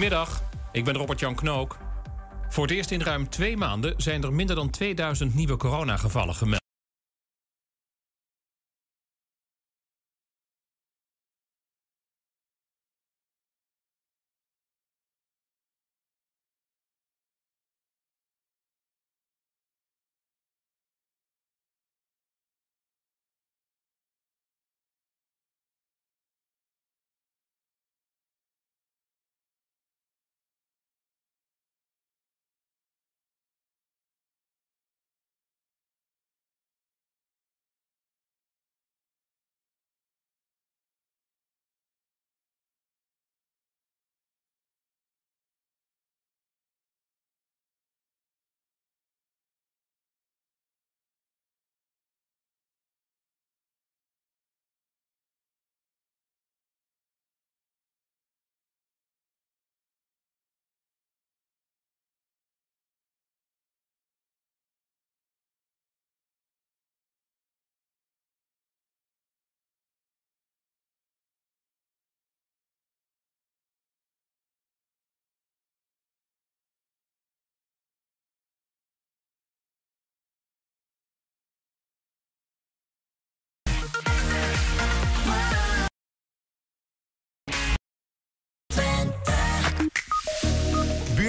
Goedemiddag, ik ben Robert-Jan Knook. Voor het eerst in ruim twee maanden zijn er minder dan 2000 nieuwe coronagevallen gemeld.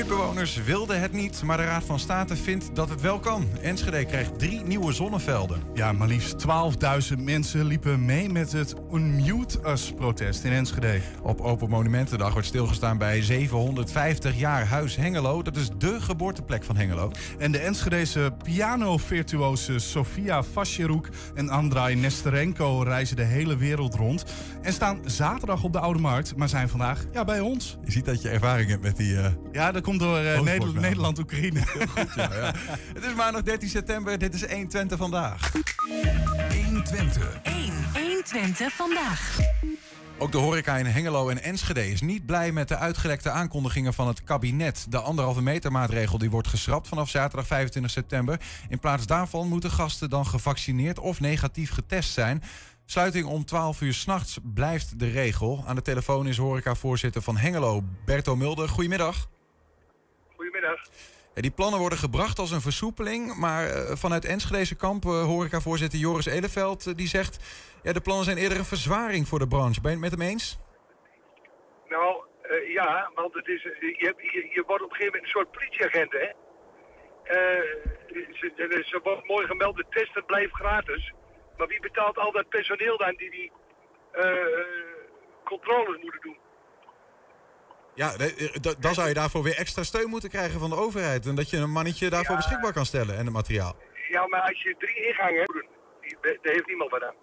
Buurtbewoners wilden het niet, maar de Raad van State vindt dat het wel kan. Enschede krijgt drie nieuwe zonnevelden. Ja, maar liefst 12.000 mensen liepen mee met het Unmute Us-protest in Enschede. Op Open Monumentendag wordt stilgestaan bij 750 jaar Huis Hengelo. Dat is dé geboorteplek van Hengelo. En de Enschedese piano-virtuose Sofia Vasjeroek en Andrei Nesterenko reizen de hele wereld rond. En staan zaterdag op de Oude Markt, maar zijn vandaag ja, bij ons. Je ziet dat je ervaring hebt met die... Uh... Ja, dat komt door uh, Nederland, Nederland-Oekraïne. Goed, ja, ja. Het is maandag 13 september, dit is 1 Twente vandaag. 1 Twente. 1. 1 Twente vandaag. Ook de horeca in Hengelo en Enschede is niet blij met de uitgelekte aankondigingen van het kabinet. De anderhalve meter maatregel die wordt geschrapt vanaf zaterdag 25 september. In plaats daarvan moeten gasten dan gevaccineerd of negatief getest zijn. Sluiting om 12 uur s'nachts blijft de regel. Aan de telefoon is horecavoorzitter van Hengelo, Berto Mulder. Goedemiddag. Goedemiddag. Die plannen worden gebracht als een versoepeling, maar uh, vanuit Enschedeze kamp, uh, horecavoorzitter Joris Eleveld, uh, die zegt... Ja, de plannen zijn eerder een verzwaring voor de branche. Ben je het met hem eens? Nou, ja, want het is, je, je, je, wordt op een gegeven moment een soort politieagent, hè? ze, ze wordt mooi gemeld, de testen blijft gratis. Maar wie betaalt al dat personeel dan die die controles moeten doen? Ja, dan zou je daarvoor weer extra steun moeten krijgen van de overheid. En dat je een mannetje daarvoor ja. beschikbaar kan stellen en het materiaal. Ja, maar als je drie ingangen hebt, daar heeft niemand wat aan.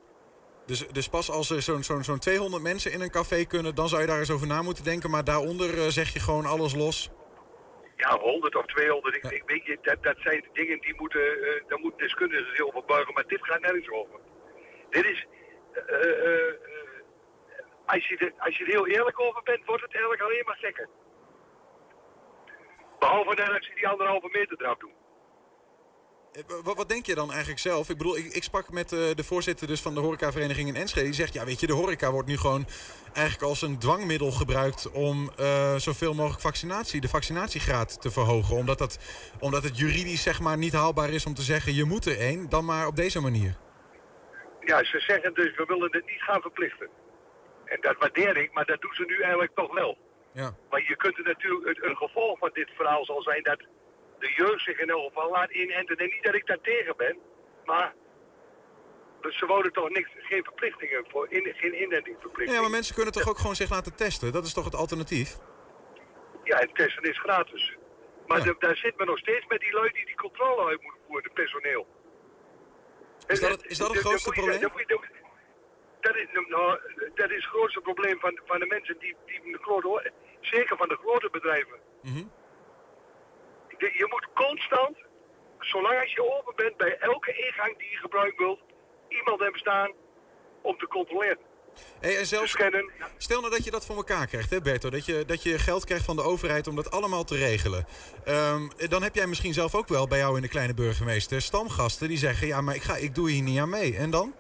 Dus, dus pas als er zo'n zo'n zo'n 200 mensen in een café kunnen, dan zou je daar eens over na moeten denken. Maar daaronder uh, zeg je gewoon alles los. Ja, 100 of 200. Ik, ja. ik weet je, dat, dat zijn dingen die moeten, uh, daar moeten deskundigen zich over buigen. Maar dit gaat nergens over. Dit is, uh, als je, de, als je er heel eerlijk over bent, wordt het eigenlijk alleen maar gekker. Behalve dan als je die anderhalve meter eraf doet. Wat, wat, denk je dan eigenlijk zelf? Ik bedoel, ik, ik sprak met uh, de voorzitter dus van de horecavereniging in Enschede. Die zegt, ja weet je, de horeca wordt nu gewoon eigenlijk als een dwangmiddel gebruikt... om uh, zoveel mogelijk vaccinatie, de vaccinatiegraad te verhogen. Omdat, dat, omdat het juridisch zeg maar niet haalbaar is om te zeggen, je moet er één. Dan maar op deze manier. Ja, ze zeggen dus, we willen het niet gaan verplichten. En dat waardeer ik, maar dat doen ze nu eigenlijk toch wel. Ja. Maar je kunt er natuurlijk, een gevolg van dit verhaal zal zijn dat de jeugd zich in elk geval laat inenten. En niet dat ik daar tegen ben, maar ze wouden toch niks, geen verplichtingen voor, in, geen inentingsverplichtingen. Ja, maar mensen kunnen toch ook gewoon zich laten testen? Dat is toch het alternatief? Ja, en testen is gratis. Maar ja. de, daar zit men nog steeds met die lui die die controle uit moeten voeren, het personeel. Is dat het, is dat het grootste probleem? Dat is, nou, dat is het grootste probleem van, van de mensen die, die de grote, zeker van de grote bedrijven. Mm -hmm. de, je moet constant, zolang als je open bent, bij elke ingang die je gebruikt wilt, iemand hebben staan om te controleren. Hey, en zelfs, scannen. stel nou dat je dat voor elkaar krijgt, hè Berto. Dat je, dat je geld krijgt van de overheid om dat allemaal te regelen. Ehm, dan heb jij misschien zelf ook wel bij jou in de kleine burgemeester stamgasten die zeggen... ja, maar ik, ga, ik doe hier niet aan mee. En dan?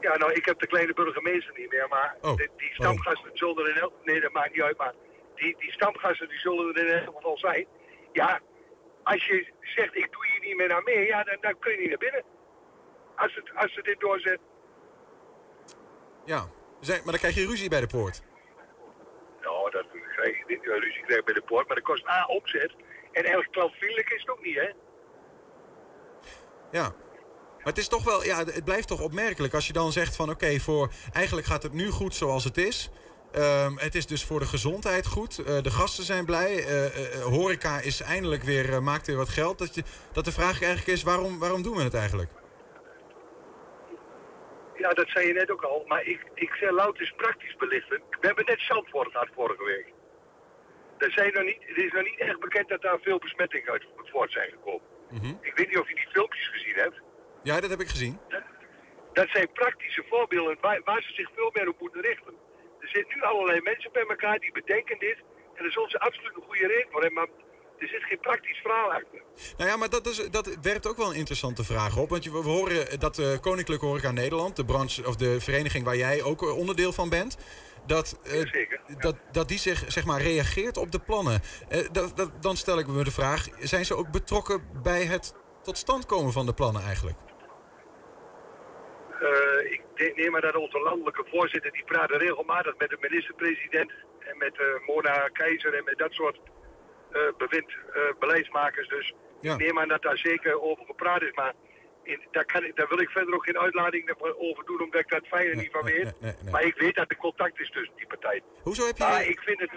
Ja, nou, ik heb de kleine burgemeester niet meer, maar Oh, die, die stamgasten zullen er in elk... Nee, dat maakt niet uit, maar die, die stamgasten die zullen er in elk geval zijn. Ja, als je zegt, ik doe hier niet meer aan mee, ja, dan, dan kun je niet naar binnen. Als, het, als ze dit doorzet. Ja. Maar dan krijg je ruzie bij de poort. Nou, dat krijg je niet. eh, Ruzie krijg je bij de poort, maar dat kost A, opzet. En erg klantvriendelijk is het ook niet, hè? Ja. Maar het is toch wel, ja, het blijft toch opmerkelijk als je dan zegt van oké, voor eigenlijk gaat het nu goed zoals het is. Ehm, het is dus voor de gezondheid goed. Eh, de gasten zijn blij. Eh, eh, horeca is eindelijk weer, maakt weer wat geld. Dat, je, dat de vraag eigenlijk is, waarom, waarom doen we het eigenlijk? Ja, dat zei je net ook al. Maar ik, ik zeg louter eens praktisch belichten. We hebben net Zandvoort gehad vorige week. Er zijn nog niet, het is nog niet echt bekend dat daar veel besmettingen uit voort zijn gekomen. Ik weet niet of je die filmpjes gezien hebt. Ja, dat heb ik gezien. Dat zijn praktische voorbeelden waar, waar ze zich veel meer op moeten richten. Er zitten nu allerlei mensen bij elkaar die bedenken dit. En daar zullen ze absoluut een goede reden voor hebben. Maar er zit geen praktisch verhaal achter. Nou ja, maar dat, is, dat werpt ook wel een interessante vraag op. Want je, we horen dat de Koninklijke Horeca Nederland, de branche of de vereniging waar jij ook onderdeel van bent, dat, eh, Zeker, ja. dat, dat die zich zeg maar, reageert op de plannen. Eh, dat, dat, dan stel ik me de vraag, zijn ze ook betrokken bij het tot stand komen van de plannen eigenlijk? Eh, ik neem maar dat onze landelijke voorzitter, die praat regelmatig met de minister-president en met eh, Mona Keizer en met dat soort eh, bewind, beleidsmakers. Dus Ja. ik neem aan dat daar zeker over gepraat is. Maar in, daar, kan ik, daar wil ik verder ook geen uitlading over doen, omdat ik dat fijne Nee, niet van weet. nee, nee, nee. Maar ik weet dat er contact is tussen die partijen. Hoezo heb je... Maar ik vind het...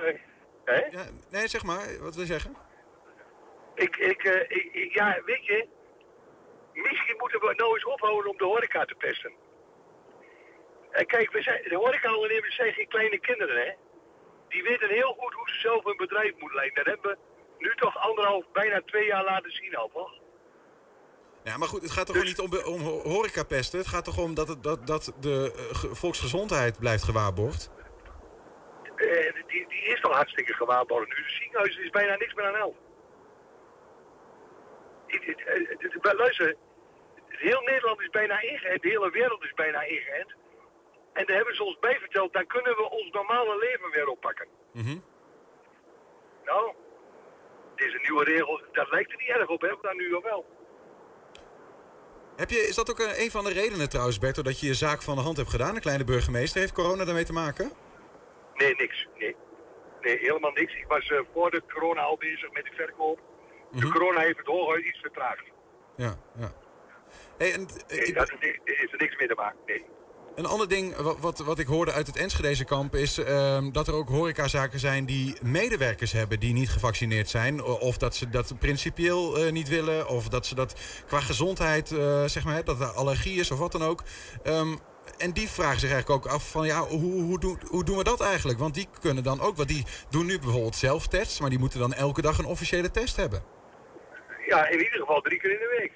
hè? ja, nee, zeg maar, wat wil je zeggen? Ik, ik, ik, ik- ja, weet je, misschien moeten we nou eens ophouden om de horeca te pesten. En kijk, we zijn, de horecaondernemers zijn geen kleine kinderen, hè. Die weten heel goed hoe ze zelf een bedrijf moeten leiden. Dat hebben we nu toch anderhalf, bijna twee jaar laten zien al, toch? Ja, maar goed, het gaat toch gewoon niet om, om ho- horecapesten. Het gaat toch om dat, het, dat, dat de eh, ge- volksgezondheid blijft gewaarborgd. Eh, die, die is al hartstikke gewaarborgd nu. De ziekenhuis is bijna niks meer aan het- het- Luister, heel Nederland is bijna ingeënt, de hele wereld is bijna ingeënt. En daar hebben ze ons bij verteld, dan kunnen we ons normale leven weer oppakken. Mhm. Nou, deze nieuwe regel, dat lijkt er niet erg op, hè? Dan nu al wel. Heb je, is dat ook eh, een van de redenen trouwens, Berto, dat je je zaak van de hand hebt gedaan? De kleine burgemeester, heeft corona daarmee te maken? Nee, niks. Nee, nee helemaal niks. Ik was eh, voor de corona al bezig met de verkoop. De corona heeft het hooguit iets vertraagd. Ja, ja. Hey, en, eh, Nee, daar is, er- is er niks mee te maken. Nee. Een ander ding wat, wat, wat ik hoorde uit het Enschedeze kamp is ehm, dat er ook horecazaken zijn die medewerkers hebben die niet gevaccineerd zijn. Of dat ze dat principieel eh, niet willen. Of dat ze dat qua gezondheid, eh, zeg maar, dat er allergie is of wat dan ook. Ehm, en die vragen zich eigenlijk ook af van ja, hoe, hoe, doen, hoe doen we dat eigenlijk? Want die kunnen dan ook, want die doen nu bijvoorbeeld zelftests, maar die moeten dan elke dag een officiële test hebben. Ja, in ieder geval drie keer in de week.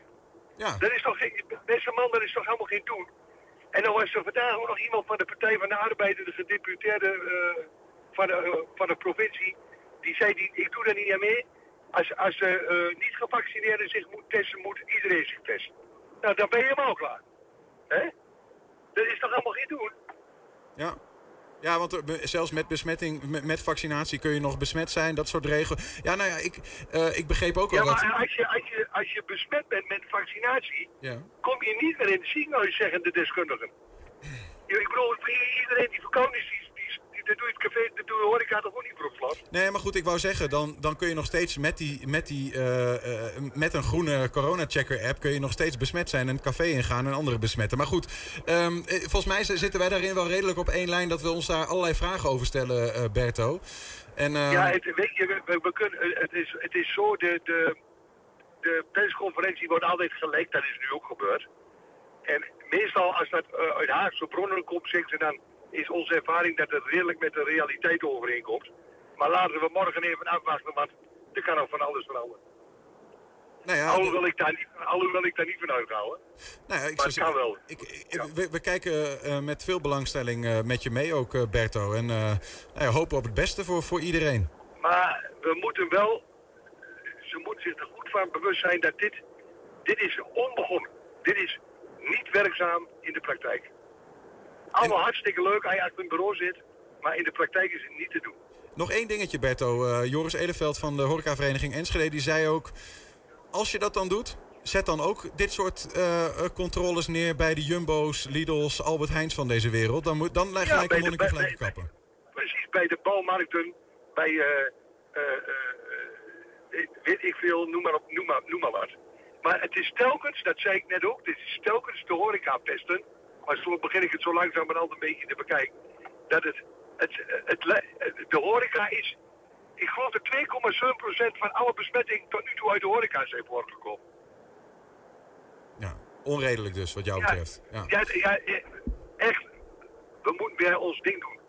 Ja, Dat is toch beste man, dat is toch helemaal geen doen. En dan was er vandaag ook nog iemand van de Partij van de Arbeid, de gedeputeerde eh, van, de, eh, van de provincie, die zei, die, ik doe daar niet aan mee. Als, als de eh, niet gevaccineerden zich moet testen, moet iedereen zich testen. Nou, dan ben je helemaal klaar. Hè? Dat is toch allemaal geen doen? Ja. Ja, want er- zelfs met besmetting, met, met vaccinatie kun je nog besmet zijn, dat soort regels. Ja, nou ja, ik, eh, ik begreep ook Ja, wel dat... maar als je, als, je, als je besmet bent met vaccinatie, Ja. kom je niet meer in het ziekenhuis, zeggen de deskundigen. Ja, Ik bedoel, iedereen die verkouden is, die, dat doe je het café, dat doe je horeca toch ook niet slot? Nee, maar goed, ik wou zeggen, dan, dan kun je nog steeds met, die, met, die, eh, eh, met een groene corona-checker-app... kun je nog steeds besmet zijn en het café ingaan en anderen besmetten. Maar goed, ehm, eh, volgens mij zitten wij daarin wel redelijk op één lijn... dat we ons daar allerlei vragen over stellen, eh, Berto. En, ehm, Ja, het, weet je, we, we- kunnen, het, is, het is zo, de, de, de persconferentie wordt altijd gelekt, dat is nu ook gebeurd. En meestal als dat uit Haagse bronnen komt, zeggen ze dan, is onze ervaring dat het redelijk met de realiteit overeenkomt. Maar laten we morgen even afwachten, want er kan ook van alles veranderen. Nou ja, alhoewel, ik daar niet, alhoewel ik daar niet van hoor. Nou ja, ik Maar zou het kan wel. Ik, ik- we, we kijken eh, met veel belangstelling eh, met je mee ook, eh, Berto. En nou ja, hopen op het beste voor, voor iedereen. Maar we moeten wel, ze moeten zich er goed van bewust zijn dat dit, dit is onbegonnen. Dit is niet werkzaam in de praktijk. Allemaal hartstikke leuk als je achter een bureau zit, maar in de praktijk is het niet te doen. Nog één dingetje, Berto. Eh, Joris Eleveld van de horecavereniging Enschede die zei ook... als je dat dan doet, zet dan ook dit soort eh, eh, controles neer... bij de Jumbo's, Lidl's, Albert Heijns van deze wereld. Dan, moet, dan leg Ja, gelijk bij een de- monniken bij- kappen. Precies, bij de bouwmarkten, bij, weet ik veel, noem maar, op, noem, maar, noem maar wat. Maar het is telkens, dat zei ik net ook, het is telkens de horeca pesten. Maar zo begin ik het zo langzamerhand een beetje te bekijken. Dat het, het, de horeca is, ik geloof dat 2,7% van alle besmettingen tot nu toe uit de horeca zijn voortgekomen. Ja, onredelijk dus, wat jou betreft. Ja. Ja, ja, eh, echt. We moeten weer ons ding doen.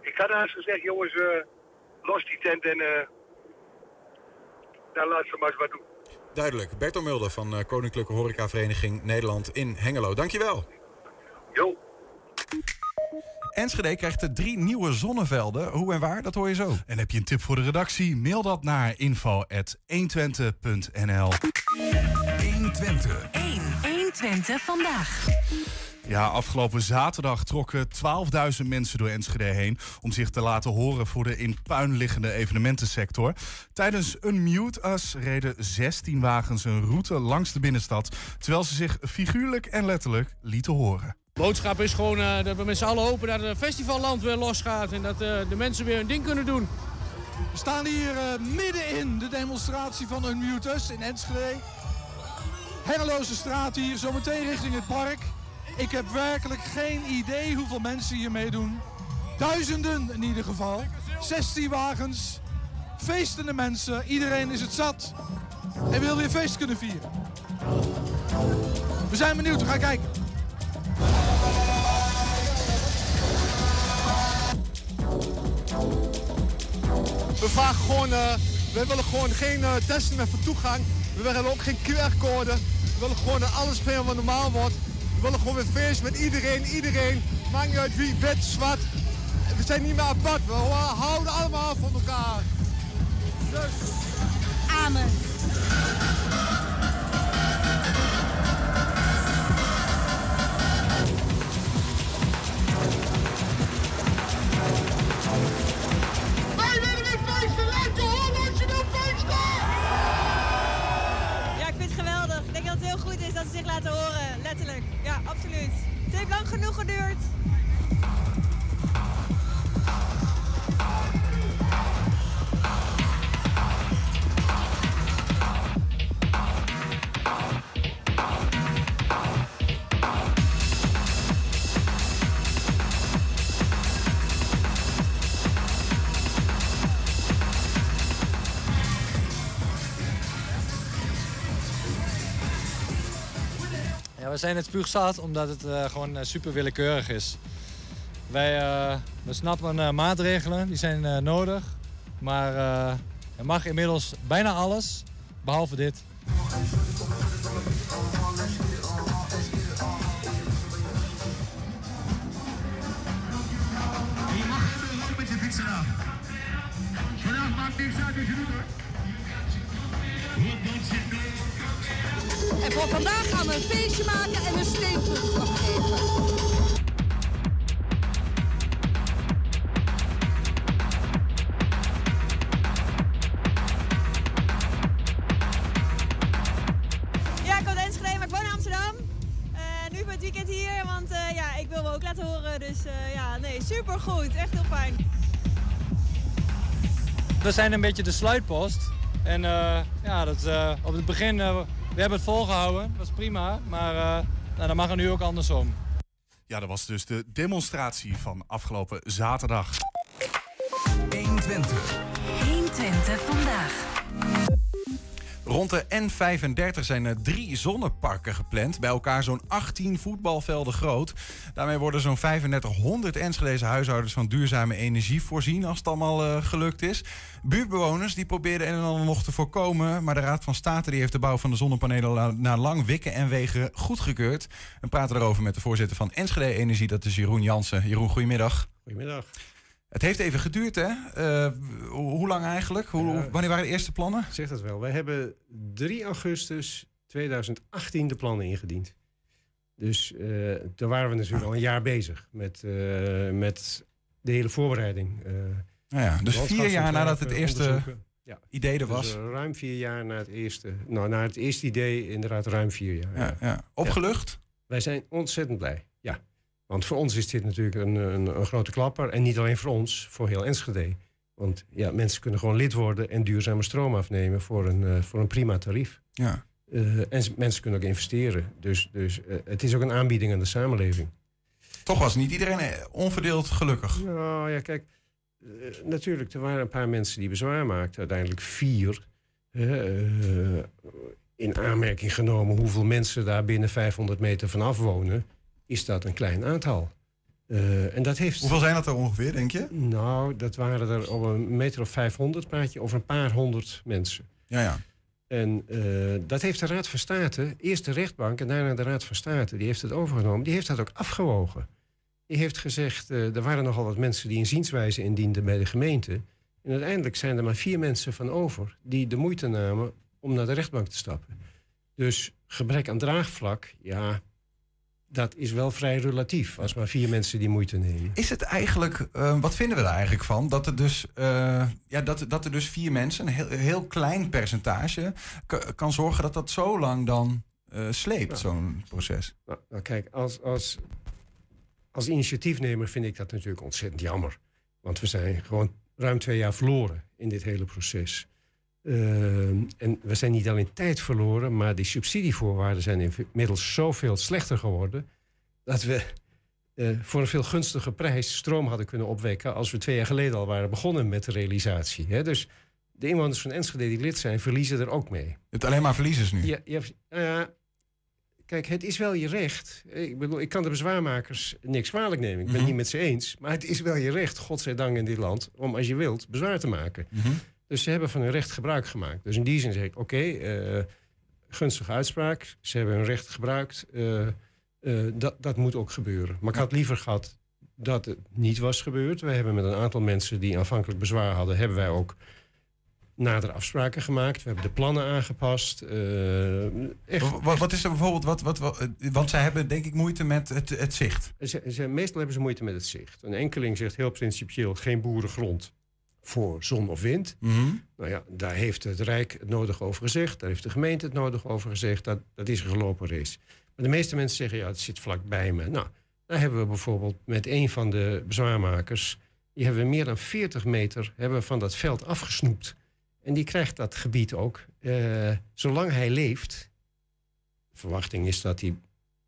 Ik had haast gezegd, jongens, eh, los die tent en eh dan laat ze maar eens wat doen. Duidelijk. Berto Mulder van eh, Koninklijke Horecavereniging Nederland in Hengelo. Dankjewel. Jo. Enschede krijgt er drie nieuwe zonnevelden. Hoe en waar, dat hoor je zo. En heb je een tip voor de redactie? Mail dat naar info.120.nl 120. 1. 120 vandaag. Ja, afgelopen zaterdag trokken 12.000 mensen door Enschede heen... om zich te laten horen voor de in puin liggende evenementensector. Tijdens Unmute Us reden 16 wagens een route langs de binnenstad... terwijl ze zich figuurlijk en letterlijk lieten horen. Boodschap is gewoon eh, dat we met z'n allen hopen dat het festivalland weer losgaat. En dat eh, de mensen weer hun ding kunnen doen. We staan hier eh, midden in de demonstratie van Unmute Us in Enschede. Hengeloze straat hier, zometeen richting het park. Ik heb werkelijk geen idee hoeveel mensen hier meedoen. Duizenden in ieder geval. 16 wagens, feestende mensen. Iedereen is het zat en wil weer feest kunnen vieren. We zijn benieuwd, we gaan kijken. We vragen gewoon, eh we willen gewoon geen eh, testen meer voor toegang. We willen ook geen QR-code. We willen gewoon dat alles weer wat normaal wordt. We willen gewoon weer feest met iedereen, iedereen. Maakt niet uit wie, wit, zwart. We zijn niet meer apart. We houden allemaal van elkaar. Dus... Amen. Ze zich laten horen. Letterlijk. Ja, absoluut. Het heeft lang genoeg geduurd. We zijn het spuugzat omdat het eh, gewoon eh, super willekeurig is. Wij eh, we snappen maatregelen, die zijn nodig. Maar er mag inmiddels bijna alles, behalve dit. Een feestje maken en een afgeven. Ik kom uit Enschede, maar ik woon in Amsterdam. Eh, nu voor het weekend hier, want eh, ja, ik wil me ook laten horen. Dus eh, ja, nee, super goed. Echt heel fijn. We zijn een beetje de sluitpost. En eh, ja, dat, eh, op het begin, eh, we hebben het volgehouden, dat was prima. Maar eh nou, dat mag er nu ook andersom. Ja, dat was dus de demonstratie van afgelopen zaterdag. 120. 120 vandaag. Ron Rond de N35 zijn er drie zonneparken gepland. Bij elkaar zo'n 18 voetbalvelden groot. Daarmee worden zo'n 3500 Enschedeze huishoudens van duurzame energie voorzien. Als het allemaal eh, gelukt is. Buurtbewoners die probeerden en ander nog te voorkomen. Maar de Raad van State die heeft de bouw van de zonnepanelen na lang wikken en wegen goedgekeurd. We praten erover met de voorzitter van Enschede Energie. Dat is Jeroen Jansen. Jeroen, goedemiddag. Goedemiddag. Het heeft even geduurd, hè? Eh, hoe lang eigenlijk? Hoe, wanneer waren de eerste plannen? Zeg dat wel. Wij hebben 3 augustus 2018 de plannen ingediend. Dus eh daar waren we natuurlijk al een jaar bezig met, eh, met de hele voorbereiding. Nou ja, dus vier jaar nadat het eerste. Ja. idee er Dus, was. eh, ruim vier jaar na het eerste. Nou, na het eerste idee inderdaad ruim vier jaar. Ja, ja. Opgelucht? Wij zijn ontzettend blij, ja. Want voor ons is dit natuurlijk een, een, een grote klapper. En niet alleen voor ons, voor heel Enschede. Want ja, mensen kunnen gewoon lid worden en duurzame stroom afnemen voor een, eh, voor een prima tarief. Ja. Eh, en mensen kunnen ook investeren. Dus, dus eh, het is ook een aanbieding aan de samenleving. Toch was niet iedereen onverdeeld gelukkig. Nou ja, kijk, natuurlijk, er waren een paar mensen die bezwaar maakten. Uiteindelijk vier. in aanmerking genomen hoeveel mensen daar binnen 500 meter vanaf wonen, is dat een klein aantal. Eh, en dat heeft... Hoeveel zijn dat er ongeveer, denk je? Nou, dat waren er op een meter of 500, praat je over een paar honderd mensen. Ja, ja. En eh, dat heeft de Raad van State, eerst de rechtbank en daarna de Raad van State, die heeft het overgenomen. Die heeft dat ook afgewogen. Die heeft gezegd, eh, er waren nogal wat mensen die een zienswijze indienden bij de gemeente. En uiteindelijk zijn er maar vier mensen van over die de moeite namen om naar de rechtbank te stappen. Dus gebrek aan draagvlak, ja, dat is wel vrij relatief als maar vier mensen die moeite nemen. Is het eigenlijk, eh, wat vinden we daar eigenlijk van? Dat er dus, eh, ja, dat, dat er dus vier mensen, een heel, heel klein percentage, kan zorgen dat dat zo lang dan eh, sleept, zo'n proces. Nou, nou kijk, als, als, als initiatiefnemer vind ik dat natuurlijk ontzettend jammer. Want we zijn gewoon ruim twee jaar verloren in dit hele proces. Ehm, en we zijn niet alleen tijd verloren, maar die subsidievoorwaarden zijn inmiddels zoveel slechter geworden. dat we eh, voor een veel gunstiger prijs stroom hadden kunnen opwekken. als we twee jaar geleden al waren begonnen met de realisatie. Hè? Dus de inwoners van Enschede die lid zijn, verliezen er ook mee. Het alleen maar verliezers nu. Ja, ja, ja, kijk, het is wel je recht. Ik bedoel, ik kan de bezwaarmakers niks kwalijk nemen. Ik ben het Mhm. niet met ze eens. Maar het is wel je recht, godzijdank in dit land, om als je wilt bezwaar te maken. Mhm. Dus ze hebben van hun recht gebruik gemaakt. Dus in die zin zeg ik, oké, eh, gunstige uitspraak. Ze hebben hun recht gebruikt. eh, eh, dat, dat moet ook gebeuren. Maar ik had liever gehad dat het niet was gebeurd. We hebben met een aantal mensen die aanvankelijk bezwaar hadden... hebben wij ook nader afspraken gemaakt. We hebben de plannen aangepast. echt, Wat, wat is er bijvoorbeeld, wat, wat, wat, want zij hebben denk ik moeite met het, het zicht. Ze, ze- meestal hebben ze moeite met het zicht. Een enkeling zegt heel principieel geen boerengrond voor zon of wind. Mhm. Nou ja, daar heeft het Rijk het nodig over gezegd. Daar heeft de gemeente het nodig over gezegd. Dat, dat is een gelopen race. Maar de meeste mensen zeggen, ja, het zit vlakbij me. Nou, daar hebben we bijvoorbeeld met een van de bezwaarmakers... die hebben we meer dan 40 meter hebben we van dat veld afgesnoept. En die krijgt dat gebied ook. eh, zolang hij leeft... de verwachting is dat hij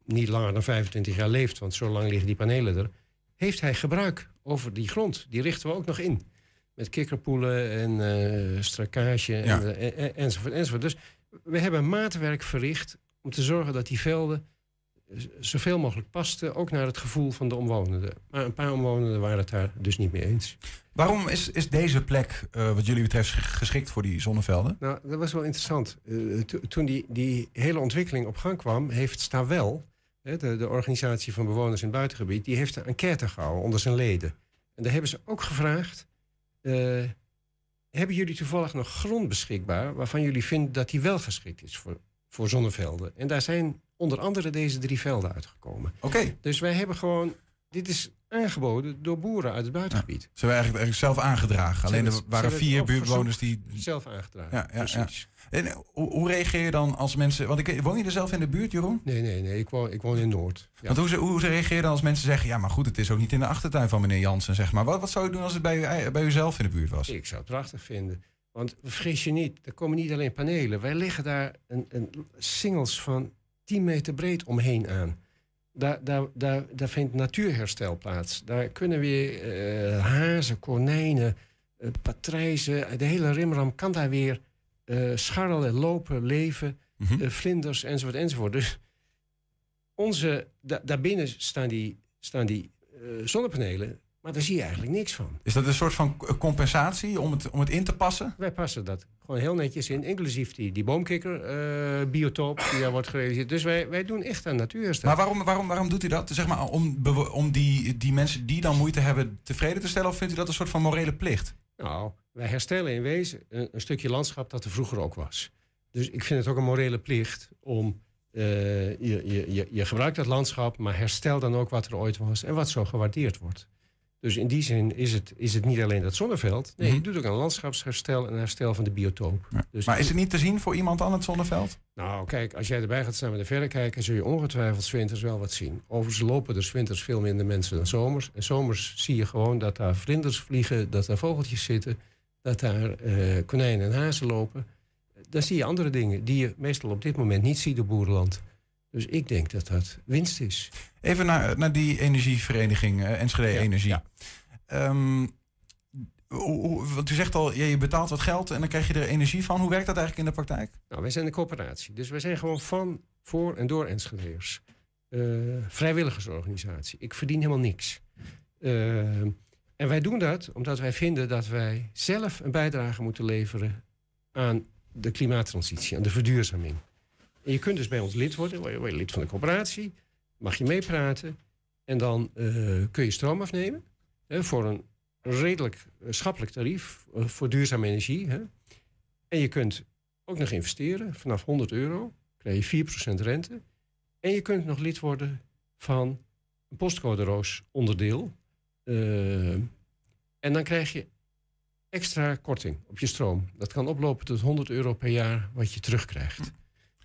niet langer dan 25 jaar leeft... want zo lang liggen die panelen er... heeft hij gebruik over die grond. Die richten we ook nog in. Met kikkerpoelen en eh strakage Ja. eh, en- en- enzovoort, enzovoort. Dus we hebben maatwerk verricht om te zorgen dat die velden z- zoveel mogelijk pasten, ook naar het gevoel van de omwonenden. Maar een paar omwonenden waren het daar dus niet mee eens. Waarom is, is deze plek, eh, wat jullie betreft, ges- geschikt voor die zonnevelden? Nou, dat was wel interessant. Eh, to- toen die, die hele ontwikkeling op gang kwam, heeft Stawel, hè, de, de organisatie van bewoners in het buitengebied, die heeft een enquête gehouden onder zijn leden. En daar hebben ze ook gevraagd: eh, hebben jullie toevallig nog grond beschikbaar waarvan jullie vinden dat die wel geschikt is voor, voor zonnevelden? En daar zijn onder andere deze drie velden uitgekomen. Oké. Dus wij hebben gewoon, dit is aangeboden door boeren uit het buitengebied. Ze hebben eigenlijk, eigenlijk zelf aangedragen. Alleen er waren vier buurtbewoners die... Zelf aangedragen. Ja, ja. En eh, hoe, hoe reageer je dan als mensen... Want ik, woon je er zelf in de buurt, Jeroen? Nee, nee, nee. Ik woon, ik woon in Noord. Want hoe, hoe reageer je dan als mensen zeggen... ja, maar goed, het is ook niet in de achtertuin van meneer Jansen, zeg maar. Wat, wat zou je doen als het bij, u, ei- bij uzelf in de buurt was? Ik zou het prachtig vinden. Want vergis je niet, er komen niet alleen panelen. Wij leggen daar een, een singles van 10 meter breed omheen aan. Daar, daar, daar, daar vindt natuurherstel plaats. Daar kunnen weer eh, hazen, konijnen, eh, patrijzen... de hele rimram kan daar weer eh, scharrelen, lopen, leven, Mhm. vlinders enzovoort enzovoort. Dus onze, da- daarbinnen staan die, staan die zonnepanelen, maar daar zie je eigenlijk niks van. Is dat een soort van compensatie om het, om het in te passen? Wij passen dat gewoon heel netjes in, inclusief die, die boomkikker-biotoop die daar wordt gerealiseerd. Dus wij, wij doen echt aan natuurherstel. Maar waarom, waarom, waarom doet u dat? Zeg maar om, om die, die mensen die dan moeite hebben tevreden te stellen? Of vindt u dat een soort van morele plicht? Nou, wij herstellen in wezen een, een stukje landschap dat er vroeger ook was. Dus ik vind het ook een morele plicht om. eh, je, je, je, je gebruikt dat landschap, maar herstel dan ook wat er ooit was en wat zo gewaardeerd wordt. Dus in die zin is het, is het niet alleen dat zonneveld. Nee, je doet ook een landschapsherstel en herstel van de biotoop. Dus maar is het niet te zien voor iemand aan het zonneveld? Nou, kijk, als jij erbij gaat staan met een verrekijker, zul je ongetwijfeld 's winters wel wat zien. Overigens lopen er 's winters veel minder mensen dan zomers. En zomers zie je gewoon dat daar vlinders vliegen, dat daar vogeltjes zitten, dat daar eh, konijnen en hazen lopen. Dan zie je andere dingen die je meestal op dit moment niet ziet op boerenland. Dus ik denk dat dat winst is. Even naar, naar die energievereniging, eh, Enschede Energie. Ehm, hoe- hoe- want u zegt al, ja, je betaalt wat geld en dan krijg je er energie van. Hoe werkt dat eigenlijk in de praktijk? Nou, wij zijn een coöperatie. Dus wij zijn gewoon van, voor en door Enschedeers. Eh vrijwilligersorganisatie. Ik verdien helemaal niks. Eh, en wij doen dat omdat wij vinden dat wij zelf een bijdrage moeten leveren aan de klimaattransitie, aan de verduurzaming. En je kunt dus bij ons lid worden, word je, lid van de coöperatie, mag je meepraten en dan eh, kun je stroom afnemen hè, voor een redelijk eh, schappelijk tarief eh, voor duurzame energie. Hè. En je kunt ook nog investeren. Vanaf 100 euro krijg je 4% rente. En je kunt nog lid worden van een postcode roos onderdeel. En dan krijg je extra korting op je stroom. Dat kan oplopen tot 100 euro per jaar wat je terugkrijgt.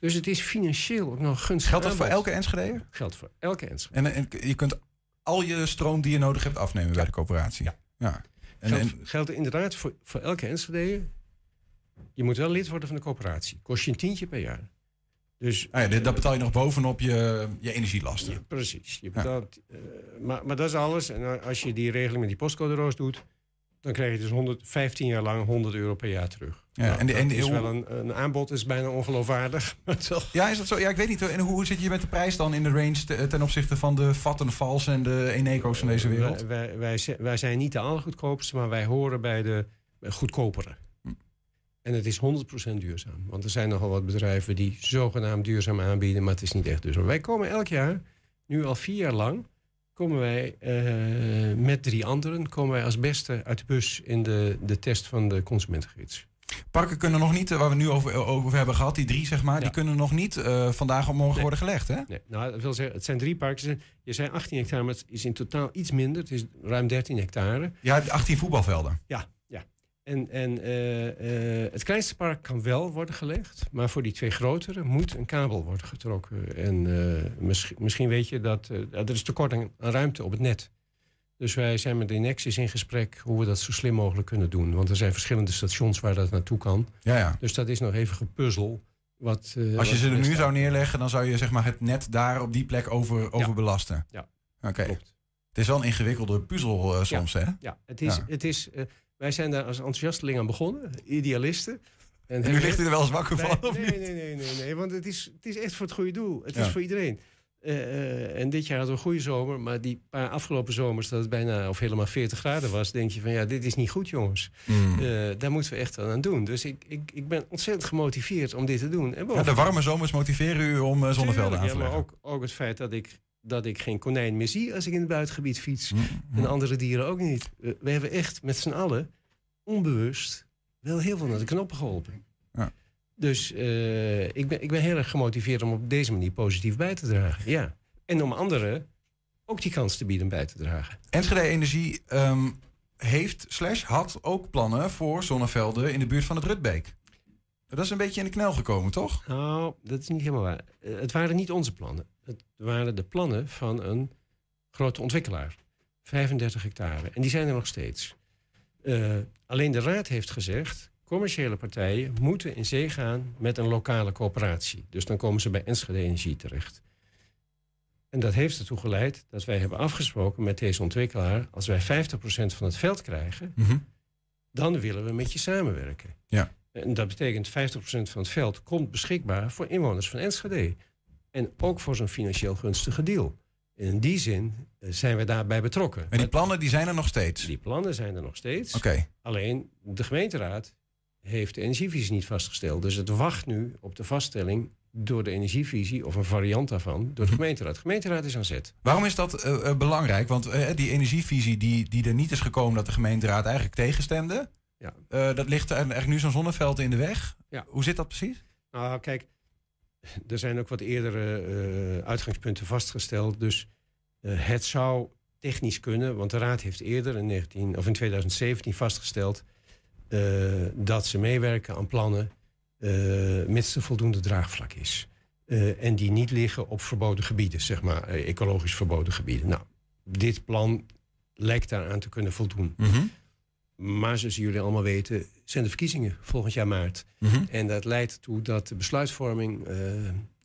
Dus het is financieel ook nog gunstig. Geldt dat voor elke Enschedeer? Geldt voor elke Enschede. En, en je kunt al je stroom die je nodig hebt afnemen bij de coöperatie? Ja. En, Geldt, en- geldt inderdaad voor, voor elke Enschede. Je moet wel lid worden van de coöperatie. Kost je een tientje per jaar. Dus, ah ja, dit- dat betaal je nog bovenop je, je energielasten. precies. Je betaalt, eh, maar, maar dat is alles. En als je die regeling met die postcode roos doet... dan krijg je dus 100, 15 jaar lang 100 euro per jaar terug. Ja, Nou, en dat en is wel een, een aanbod, is bijna ongeloofwaardig. Ja, is dat zo? Ja, ik weet niet. En hoe zit je met de prijs dan in de range te- ten opzichte van de Vattenfalls en de Eneco's van deze wereld? Wij, wij, wij zijn niet de allergoedkoopste, maar wij horen bij de goedkopere. Hm. En het is 100% duurzaam. Want er zijn nogal wat bedrijven die zogenaamd duurzaam aanbieden, maar het is niet echt duurzaam. Wij komen elk jaar, nu al vier jaar lang, komen wij eh, met drie anderen, komen wij als beste uit de bus in de, de test van de consumentengids. Parken kunnen nog niet, eh, waar we nu over, over hebben gehad, die drie zeg maar, die kunnen nog niet eh, vandaag of morgen worden gelegd, hè? Nee, nou, dat wil zeggen, het zijn drie parken. Je zei 18 hectare, maar het is in totaal iets minder. Het is ruim 13 hectare. Ja, 18 voetbalvelden. Ja. En, en eh, eh, het kleinste park kan wel worden gelegd, maar voor die twee grotere moet een kabel worden getrokken. En eh, misschien, misschien weet je dat er is tekort aan, aan ruimte op het net. Dus wij zijn met de Nexus in gesprek hoe we dat zo slim mogelijk kunnen doen. Want er zijn verschillende stations waar dat naartoe kan. Ja, ja. Dus dat is nog even gepuzzel. Wat, Als je ze er nu zou neerleggen, dan zou je zeg maar, het net daar op die plek over, over belasten. Ja. Oké. Het is wel een ingewikkelde puzzel soms, ja. hè? Ja, het is. Het is, wij zijn daar als enthousiasteling aan begonnen, idealisten. En nu ligt u er wel eens wakker van, of nee, niet? Nee, nee, nee, nee, want het is, het is echt voor het goede doel. Het Ja. is voor iedereen. Eh, eh, en dit jaar hadden we een goede zomer, maar die paar afgelopen zomers dat het bijna of helemaal 40 graden was, denk je van ja, dit is niet goed, jongens. Hmm. Eh, daar moeten we echt aan doen. Dus ik, ik, ik ben ontzettend gemotiveerd om dit te doen. En Ja, de warme zomers motiveren u om zonnevelden aan te ja, maar leggen. ook, ook het feit dat ik, dat ik geen konijn meer zie als ik in het buitengebied fiets. Mm, En andere dieren ook niet. We, we hebben echt met z'n allen onbewust wel heel veel naar de knoppen geholpen. Ja. Dus eh, ik, ben, ik ben heel erg gemotiveerd om op deze manier positief bij te dragen. Ja. En om anderen ook die kans te bieden bij te dragen. Enschede Energie ehm, heeft, slash had ook plannen voor zonnevelden in de buurt van het Rutbeek. Dat is een beetje in de knel gekomen, toch? Nou, dat is niet helemaal waar. Eh, het waren niet onze plannen. Het waren de plannen van een grote ontwikkelaar. 35 hectare. En die zijn er nog steeds. Eh, alleen de raad heeft gezegd... commerciële partijen moeten in zee gaan met een lokale coöperatie. Dus dan komen ze bij Enschede Energie terecht. En dat heeft ertoe geleid dat wij hebben afgesproken met deze ontwikkelaar... als wij 50% van het veld krijgen, Mhm. dan willen we met je samenwerken. Ja. En dat betekent 50% van het veld komt beschikbaar voor inwoners van Enschede. En ook voor zo'n financieel gunstige deal. In die zin eh, zijn we daarbij betrokken. En die plannen die zijn er nog steeds? Die plannen zijn er nog steeds. Oké. Alleen de gemeenteraad heeft de energievisie niet vastgesteld. Dus het wacht nu op de vaststelling door de energievisie of een variant daarvan door de gemeenteraad. De gemeenteraad is aan zet. Waarom is dat eh, eh, belangrijk? Want die energievisie die, die er niet is gekomen dat de gemeenteraad eigenlijk tegenstemde. Ja. dat ligt er eigenlijk nu zo'n zonneveld in de weg. Ja. Hoe zit dat precies? Nou, kijk, er zijn ook wat eerdere eh, uitgangspunten vastgesteld. Dus eh, het zou technisch kunnen, want de Raad heeft eerder in, 19, of in 2017 vastgesteld eh, dat ze meewerken aan plannen mits er voldoende draagvlak is. En die niet liggen op verboden gebieden, zeg maar, ecologisch verboden gebieden. Nou, dit plan lijkt daaraan te kunnen voldoen. Maar zoals jullie allemaal weten, zijn de verkiezingen volgend jaar maart. Mhm. En dat leidt toe dat de besluitvorming eh,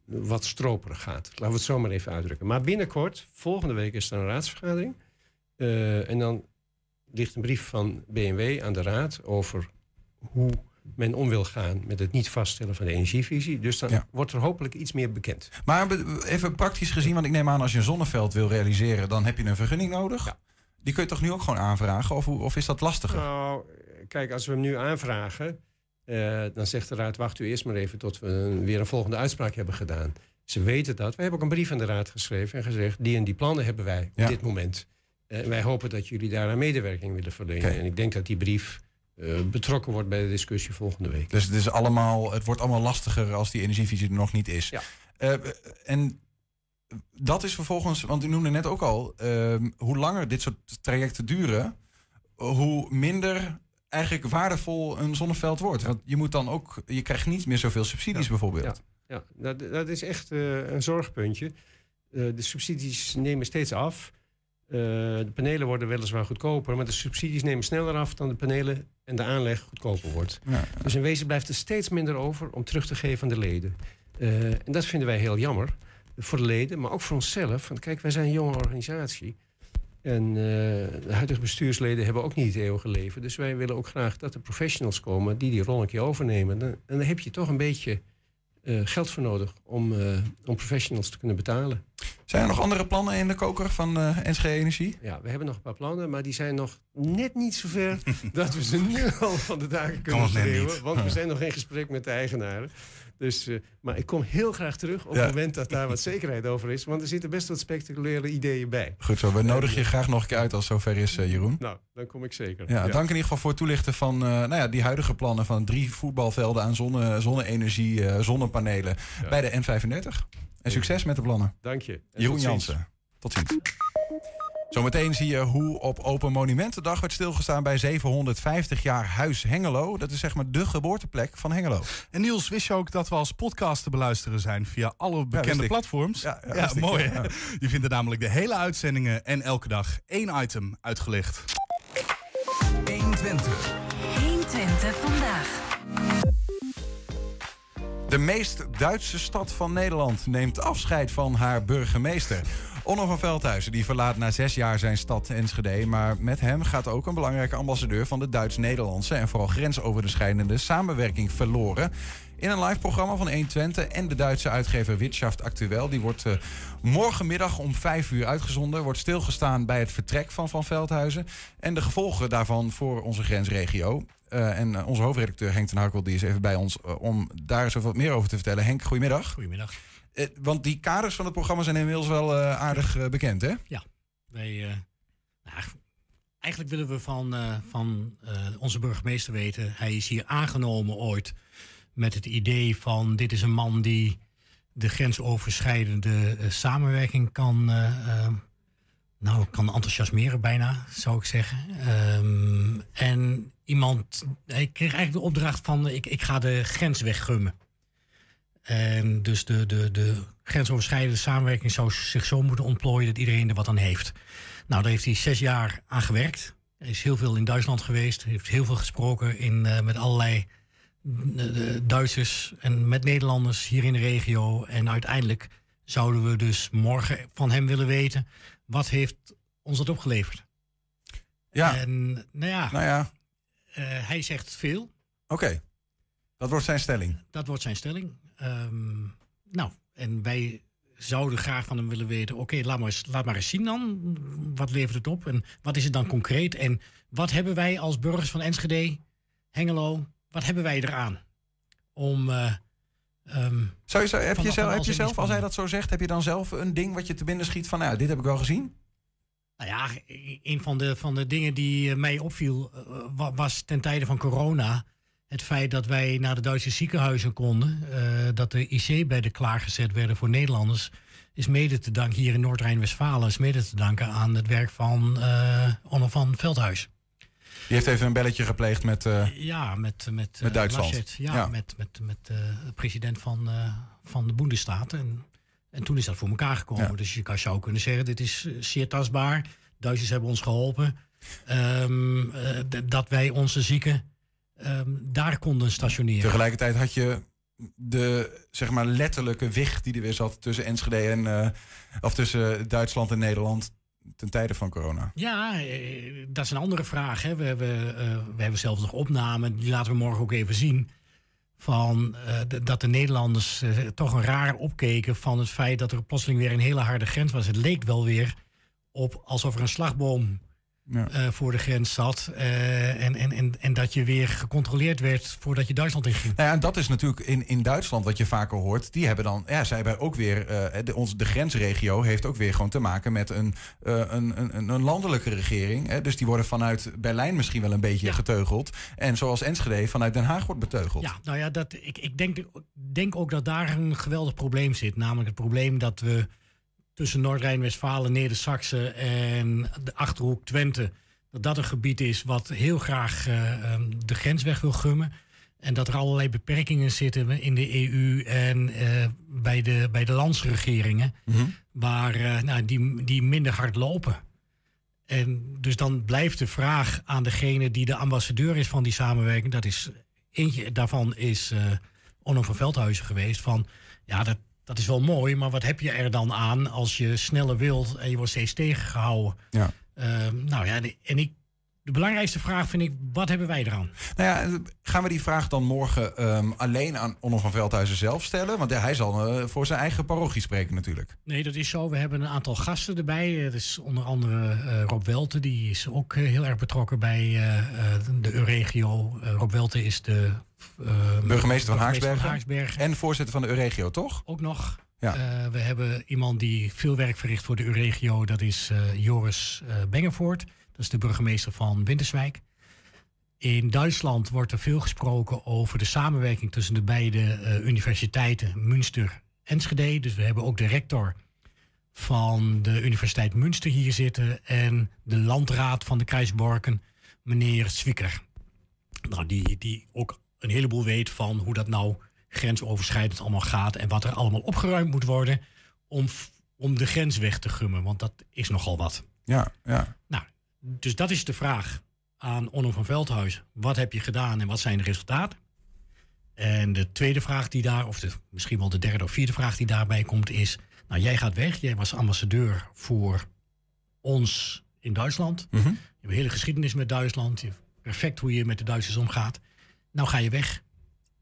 wat stroperig gaat. Laten we het zo maar even uitdrukken. Maar binnenkort, volgende week, is er een raadsvergadering. Eh, en dan ligt een brief van BMW aan de raad over hoe men om wil gaan met het niet vaststellen van de energievisie. Dus dan wordt er hopelijk iets meer bekend. Maar even praktisch gezien, want ik neem aan als je een zonneveld wil realiseren, dan heb je een vergunning nodig. Die kun je toch nu ook gewoon aanvragen? Of, hoe- of is dat lastiger? Nou, kijk, als we hem nu aanvragen, eh, dan zegt de raad: wacht u eerst maar even tot we een- weer een volgende uitspraak hebben gedaan. Ze weten dat. We hebben ook een brief aan de raad geschreven en gezegd: die en die plannen hebben wij Ja. op dit moment. En wij hopen dat jullie daar aan medewerking willen verlenen. En ik denk dat die brief eh, betrokken wordt bij de discussie volgende week. Dus het, is allemaal, het wordt allemaal lastiger als die energievisie er nog niet is. Ja. En dat is vervolgens, want u noemde net ook al, ehm, hoe langer dit soort trajecten duren, hoe minder eigenlijk waardevol een zonneveld wordt. Want je moet dan ook, je krijgt niet meer zoveel subsidies bijvoorbeeld. Ja, dat, dat is echt eh, een zorgpuntje. Eh, de subsidies nemen steeds af. Eh, de panelen worden weliswaar goedkoper, maar de subsidies nemen sneller af dan de panelen en de aanleg goedkoper wordt. Ja. Dus in wezen blijft er steeds minder over om terug te geven aan de leden. En dat vinden wij heel jammer voor de leden, maar ook voor onszelf. Want kijk, wij zijn een jonge organisatie. En eh, de huidige bestuursleden hebben ook niet het eeuwige leven. Dus wij willen ook graag dat er professionals komen die die rol een keer overnemen. Dan- En dan heb je toch een beetje eh, geld voor nodig om, eh, om professionals te kunnen betalen. Zijn er nog andere plannen in de koker van eh NSG Energie? Ja, we hebben nog een paar plannen, maar die zijn nog net niet zover dat we ze nu al van de daken kunnen schreeuwen. Want we zijn nog in gesprek met de eigenaren. Dus, eh, maar ik kom heel graag terug op Ja. het moment dat daar wat zekerheid over is. Want er zitten best wat spectaculaire ideeën bij. Goed zo, we nodigen je graag nog een keer uit als het zover is, eh, Jeroen. Nou, dan kom ik zeker. Ja, dank in ieder geval voor het toelichten van eh, nou ja, die huidige plannen van drie voetbalvelden aan zonne, zonne-energie, eh, zonnepanelen bij de N35. En succes met de plannen. Dank je. En Jeroen. Jansen. Tot ziens. Zometeen zie je hoe op Open Monumentendag werd stilgestaan bij 750 jaar Huis Hengelo. Dat is zeg maar de geboorteplek van Hengelo. En Niels, wist je ook dat we als podcast te beluisteren zijn via alle bekende platforms? Ja, ja, mooi. hè? Je vindt er namelijk de hele uitzendingen en elke dag één item uitgelicht. 120. 120 vandaag. De meest Duitse stad van Nederland neemt afscheid van haar burgemeester. Onno van Veldhuizen die verlaat na zes jaar zijn stad Enschede. Maar met hem gaat ook een belangrijke ambassadeur van de Duits-Nederlandse en vooral grensoverschrijdende samenwerking verloren. In een live programma van 120 en de Duitse uitgever Wirtschaft Actueel. Die wordt eh, morgenmiddag om 5 uur uitgezonden. Wordt stilgestaan bij het vertrek van Van Veldhuizen. En de gevolgen daarvan voor onze grensregio. Eh, en eh, onze hoofdredacteur Henk ten Harkel die is even bij ons om daar eens wat meer over te vertellen. Henk, goedemiddag. Goedemiddag. Eh, want die kaders van het programma zijn inmiddels wel eh, aardig eh, bekend, hè? Ja, wij, nou, eigenlijk willen we van, van onze burgemeester weten. Hij is hier aangenomen ooit met het idee van dit is een man die de grensoverschrijdende samenwerking kan, nou, kan enthousiasmeren bijna, zou ik zeggen. Ehm, en iemand, hij kreeg eigenlijk de opdracht van ik, ik ga de grens weggummen. En dus de, de, de grensoverschrijdende samenwerking zou zich zo moeten ontplooien dat iedereen er wat aan heeft. Nou, daar heeft hij zes jaar aan gewerkt. Hij is heel veel in Duitsland geweest, heeft heel veel gesproken in, eh, met allerlei eh, Duitsers en met Nederlanders hier in de regio. En uiteindelijk zouden we dus morgen van hem willen weten wat heeft ons dat opgeleverd. Ja. En nou ja, Nou ja, eh, hij zegt veel. oké. Dat wordt zijn stelling. Dat wordt zijn stelling. Ehm, nou, en wij zouden graag van hem willen weten... oké, laat, maar eens, laat maar eens zien dan. Wat levert het op? En wat is het dan concreet? En wat hebben wij als burgers van Enschede, Hengelo... wat hebben wij eraan? Om... Zou je, zo- heb je zelf, heb je zelf, als hij dat zo zegt, heb je dan zelf een ding wat je te binnen schiet van, nou, dit heb ik wel gezien? Nou ja, een van de, van de dingen die eh, mij opviel eh, wa- was ten tijde van corona het feit dat wij naar de Duitse ziekenhuizen konden, eh, dat de IC-bedden klaargezet werden voor Nederlanders, is mede te danken hier in Noord-Rijn-Westfalen, is mede te danken aan het werk van eh Onno van Veldhuis. Die heeft even een belletje gepleegd met... eh, Ja, met, met, Met Duitsland. Laschet. Ja, Ja. met, met, met de president van, van de Bundesstaat. En, en toen is dat voor elkaar gekomen. Ja. Dus je kan zou kunnen zeggen, dit is zeer tastbaar. Duitsers hebben ons geholpen. Ehm, eh, dat wij onze zieken ehm, daar konden stationeren. Tegelijkertijd had je de zeg maar letterlijke weg die er weer zat tussen Enschede en eh, of tussen Duitsland en Nederland ten tijde van corona. Ja, eh, dat is een andere vraag. Hè. We, hebben, eh, we hebben zelfs nog opnamen, die laten we morgen ook even zien. Van, eh, dat de Nederlanders toch een raar opkeken van het feit dat er plotseling weer een hele harde grens was. Het leek wel weer op alsof er een slagboom Ja. eh, voor de grens zat. eh, en, en, en, en dat je weer gecontroleerd werd voordat je Duitsland inging. Nou ja, en dat is natuurlijk in, in Duitsland wat je vaker hoort. Die hebben dan, ja, zij hebben ook weer, eh, de, ons, de grensregio heeft ook weer gewoon te maken met een, een, een, een landelijke regering. Hè. Dus die worden vanuit Berlijn misschien wel een beetje geteugeld. En zoals Enschede vanuit Den Haag wordt beteugeld. Ja, nou ja, dat, ik, ik denk, denk ook dat daar een geweldig probleem zit. Namelijk het probleem dat we tussen Noord-Rijn-Westfalen, Neder-Saxen en de Achterhoek Twente... dat dat een gebied is wat heel graag eh, ehm, de grens weg wil gummen. En dat er allerlei beperkingen zitten in de EU en eh, bij, de, bij de landsregeringen... waar, eh, nou, die, die minder hard lopen. En dus dan blijft de vraag aan degene die de ambassadeur is van die samenwerking. Dat is, eentje daarvan is Onno van Veldhuizen geweest. Van ja, dat, dat is wel mooi, maar wat heb je er dan aan als je sneller wilt en je wordt steeds tegengehouden? Ja. Ehm, nou ja, en ik, de belangrijkste vraag vind ik, wat hebben wij eraan? Nou ja, gaan we die vraag dan morgen ehm, alleen aan Onno van Veldhuizen zelf stellen? Want ja, hij zal eh, voor zijn eigen parochie spreken natuurlijk. Nee, dat is zo. We hebben een aantal gasten erbij. Er is onder andere eh, Rob Welte, die is ook eh, heel erg betrokken bij de Euregio. Rob Welte is de Burgemeester van Haaksbergen. En voorzitter van de Euregio, toch? Ook nog. Ja. We hebben iemand die veel werk verricht voor de Euregio. Dat is Joris Bengevoort. Dat is de burgemeester van Winterswijk. In Duitsland wordt er veel gesproken over de samenwerking tussen de beide eh, universiteiten Münster en Enschede. Dus we hebben ook de rector van de Universiteit Münster hier zitten en de landraad van de Kruisborken, meneer Zwicker. Nou, die, die ook een heleboel weet van hoe dat nou grensoverschrijdend allemaal gaat en wat er allemaal opgeruimd moet worden om, om de grens weg te gummen, want dat is nogal wat. Ja, ja. Nou, dus dat is de vraag aan Onno van Veldhuis. Wat heb je gedaan en wat zijn de resultaten? En de tweede vraag die daar, of de, misschien wel de derde of vierde vraag die daarbij komt, is: Nou, jij gaat weg. Jij was ambassadeur voor ons in Duitsland. Mhm. Je hebt een hele geschiedenis met Duitsland. Je perfect hoe je met de Duitsers omgaat. Nou ga je weg.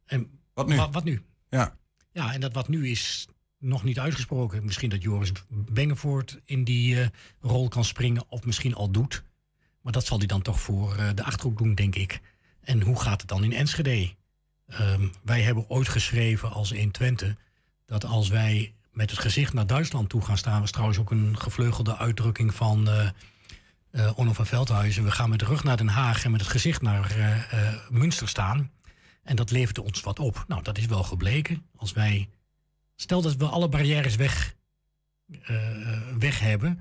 En Wat nu? Wat, wat nu? Ja. Ja, en dat wat nu is nog niet uitgesproken. Misschien dat Joris Bengevoort in die eh, rol kan springen, of misschien al doet. Maar dat zal hij dan toch voor eh, de achterhoek doen, denk ik. En hoe gaat het dan in Enschede? Ehm, wij hebben ooit geschreven als 120 dat als wij met het gezicht naar Duitsland toe gaan staan, was trouwens ook een gevleugelde uitdrukking van eh, Onno van Veldhuizen. We gaan met de rug naar Den Haag en met het gezicht naar eh, Münster staan. En dat leverde ons wat op. Nou, dat is wel gebleken. Als wij, stel dat we alle barrières weg, weg hebben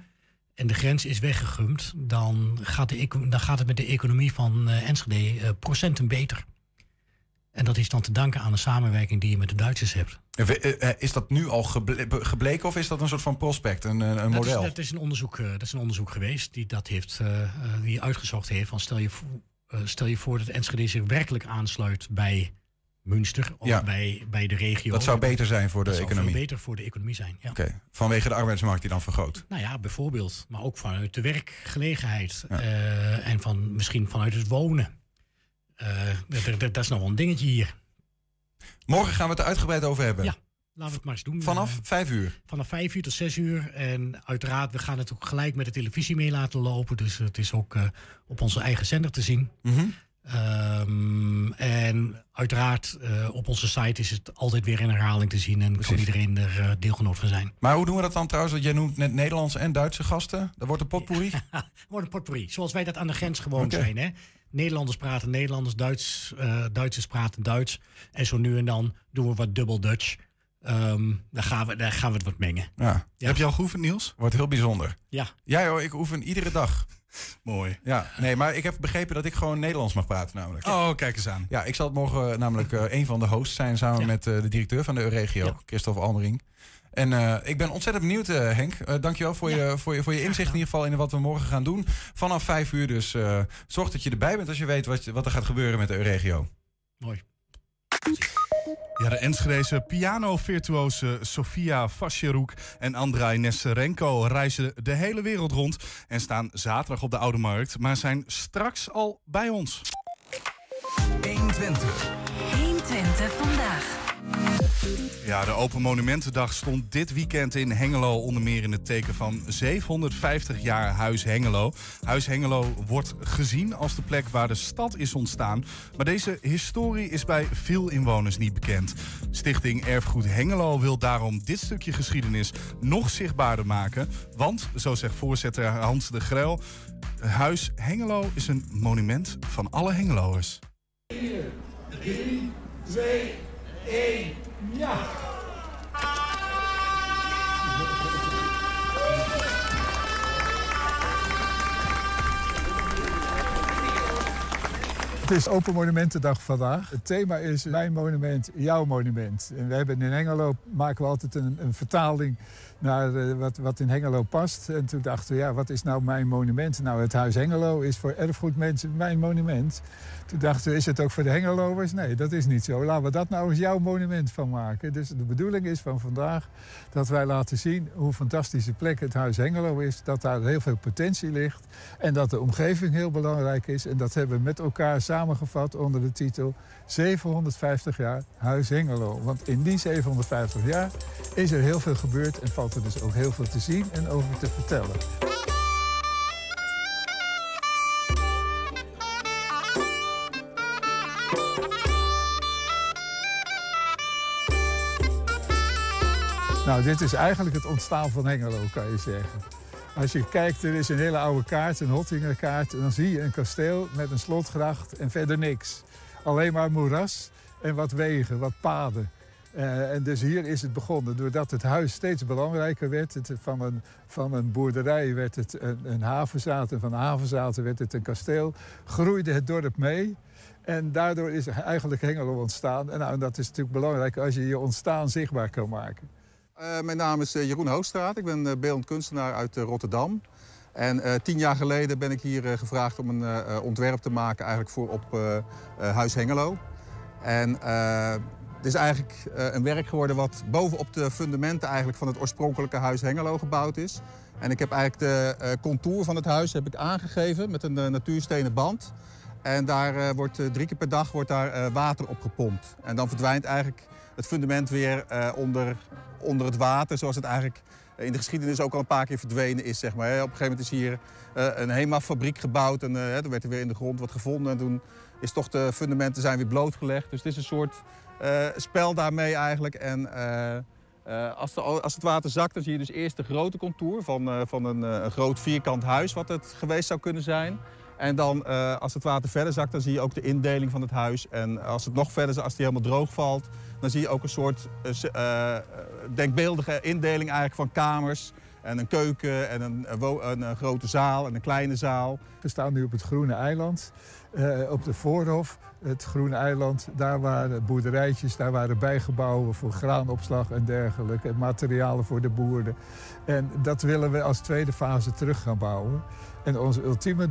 en de grens is weggegumd, dan gaat, de, dan gaat het met de economie van eh, Enschede eh, procenten beter. En dat is dan te danken aan de samenwerking die je met de Duitsers hebt. Eh, Is dat nu al geble- gebleken of is dat een soort van prospect, een, een Dat model? is, dat, is een onderzoek, dat is een onderzoek geweest die dat heeft, die uitgezocht heeft. Van stel, je, stel je voor dat Enschede zich werkelijk aansluit bij Münster of Ja. bij, bij de regio. Dat zou beter zijn voor de Dat zou beter voor de economie zijn. Ja. Oké, vanwege de arbeidsmarkt die dan vergroot. Nou ja, bijvoorbeeld. Maar ook vanuit de werkgelegenheid. eh, en van, misschien vanuit het wonen. Eh, dat, is nog wel een dingetje hier. Morgen gaan we het er uitgebreid over hebben. Ja, laten we het maar eens doen. Vanaf Eh, vijf uur. Vanaf vijf uur tot zes uur. En uiteraard, we gaan het ook gelijk met de televisie mee laten lopen. Dus het is ook op onze eigen zender te zien. Mhm. Ehm, en uiteraard, eh, op onze site is het altijd weer in herhaling te zien. En kan iedereen er eh, deelgenoot van zijn. Maar hoe doen we dat dan trouwens? Want jij noemt net Nederlandse en Duitse gasten. Dat wordt een potpourri. Wordt een potpourri, zoals wij dat aan de grens gewoon zijn. Hè? Nederlanders praten Nederlanders, Duits, eh, Duitsers praten Duits. En zo nu en dan doen we wat dubbel Dutch. Ehm dan, gaan we, dan gaan we het wat mengen. Ja. Heb je al geoefend, Niels? Wordt heel bijzonder. Ja. Ja hoor, ik oefen iedere dag. Mooi. Ja, nee, maar ik heb begrepen dat ik gewoon Nederlands mag praten namelijk. Oh, kijk eens aan. Ja, ik zal morgen eh, namelijk eh, een van de hosts zijn samen met eh, de directeur van de Euregio, Christophe Almering. En ik ben ontzettend benieuwd, Henk. Dankjewel voor, je, voor, je, voor je inzicht in ieder geval in wat we morgen gaan doen. Vanaf vijf uur dus zorg dat je erbij bent als je weet wat, wat er gaat gebeuren met de Euregio. Mooi. Ja, de Enschedeze piano-virtuose Sofia Vasjeroek en Andrei Nesterenko reizen de hele wereld rond en staan zaterdag op de Oude Markt, maar zijn straks al bij ons. 120. 120 vandaag. Ja, de Open Monumentendag stond dit weekend in Hengelo onder meer in het teken van 750 jaar Huis Hengelo. Huis Hengelo wordt gezien als de plek waar de stad is ontstaan, maar deze historie is bij veel inwoners niet bekend. Stichting Erfgoed Hengelo wil daarom dit stukje geschiedenis nog zichtbaarder maken, want, zo zegt voorzitter Hans de Grel, Huis Hengelo is een monument van alle Hengeloers. 4, 3, 2, 1, ja! Het is Open Monumentendag vandaag. Het thema is Mijn monument, jouw monument. En we hebben in Hengelo maken we altijd een, een vertaling naar eh, wat, wat in Hengelo past. En toen dachten we, ja, wat is nou mijn monument? Nou, het Huis Hengelo is voor erfgoedmensen mijn monument. Toen dachten we, is het ook voor de Hengeloers? Nee, dat is niet zo. Laten we dat nou eens jouw monument van maken. Dus de bedoeling is van vandaag dat wij laten zien hoe fantastische plek het Huis Hengelo is. Dat daar heel veel potentie ligt. En dat de omgeving heel belangrijk is. En dat hebben we met elkaar samengevat onder de titel 750 jaar Huis Hengelo. Want in die 750 jaar is er heel veel gebeurd en valt er dus ook heel veel te zien en over te vertellen. Nou, dit is eigenlijk het ontstaan van Hengelo, kan je zeggen. Als je kijkt, er is een hele oude kaart, een Hottingerkaart. En dan zie je een kasteel met een slotgracht en verder niks. Alleen maar moeras en wat wegen, wat paden. Eh, en dus hier is het begonnen. Doordat het huis steeds belangrijker werd. Het, van, een, van een boerderij werd het een, een. En van een havenzaad werd het een kasteel. Groeide het dorp mee. En daardoor is eigenlijk Hengelo ontstaan. En nou, dat is natuurlijk belangrijk als je je ontstaan zichtbaar kan maken. Uh, mijn naam is uh, Jeroen Hoogstraat. Ik ben uh, beeldend kunstenaar uit Rotterdam. En tien jaar geleden ben ik hier gevraagd om een ontwerp te maken eigenlijk voor op Huis Hengelo. En het is eigenlijk een werk geworden wat bovenop de fundamenten eigenlijk van het oorspronkelijke Huis Hengelo gebouwd is. En ik heb eigenlijk de contour van het huis heb ik aangegeven met een natuurstenen band. En daar wordt drie keer per dag wordt daar water op gepompt. En dan verdwijnt eigenlijk het fundament weer onder, onder het water, zoals het eigenlijk in de geschiedenis ook al een paar keer verdwenen is. Zeg maar. Op een gegeven moment is hier een HEMA-fabriek gebouwd en er werd er weer in de grond wat gevonden. En toen is toch de fundamenten zijn weer blootgelegd. Dus het is een soort uh, spel daarmee eigenlijk. En als, als, het water zakt, dan zie je dus eerst de grote contour van, van een, groot vierkant huis wat het geweest zou kunnen zijn. En dan als het water verder zakt, dan zie je ook de indeling van het huis. En als het nog verder, als die helemaal droog valt, dan zie je ook een soort uh, denkbeeldige indeling eigenlijk van kamers. En een keuken en een, grote zaal en een kleine zaal. We staan nu op het Groene Eiland, uh, op de Voorhof. Het Groene Eiland, daar waren boerderijtjes, daar waren bijgebouwen voor graanopslag en dergelijke. En materialen voor de boeren. En dat willen we als tweede fase terug gaan bouwen. En onze ultieme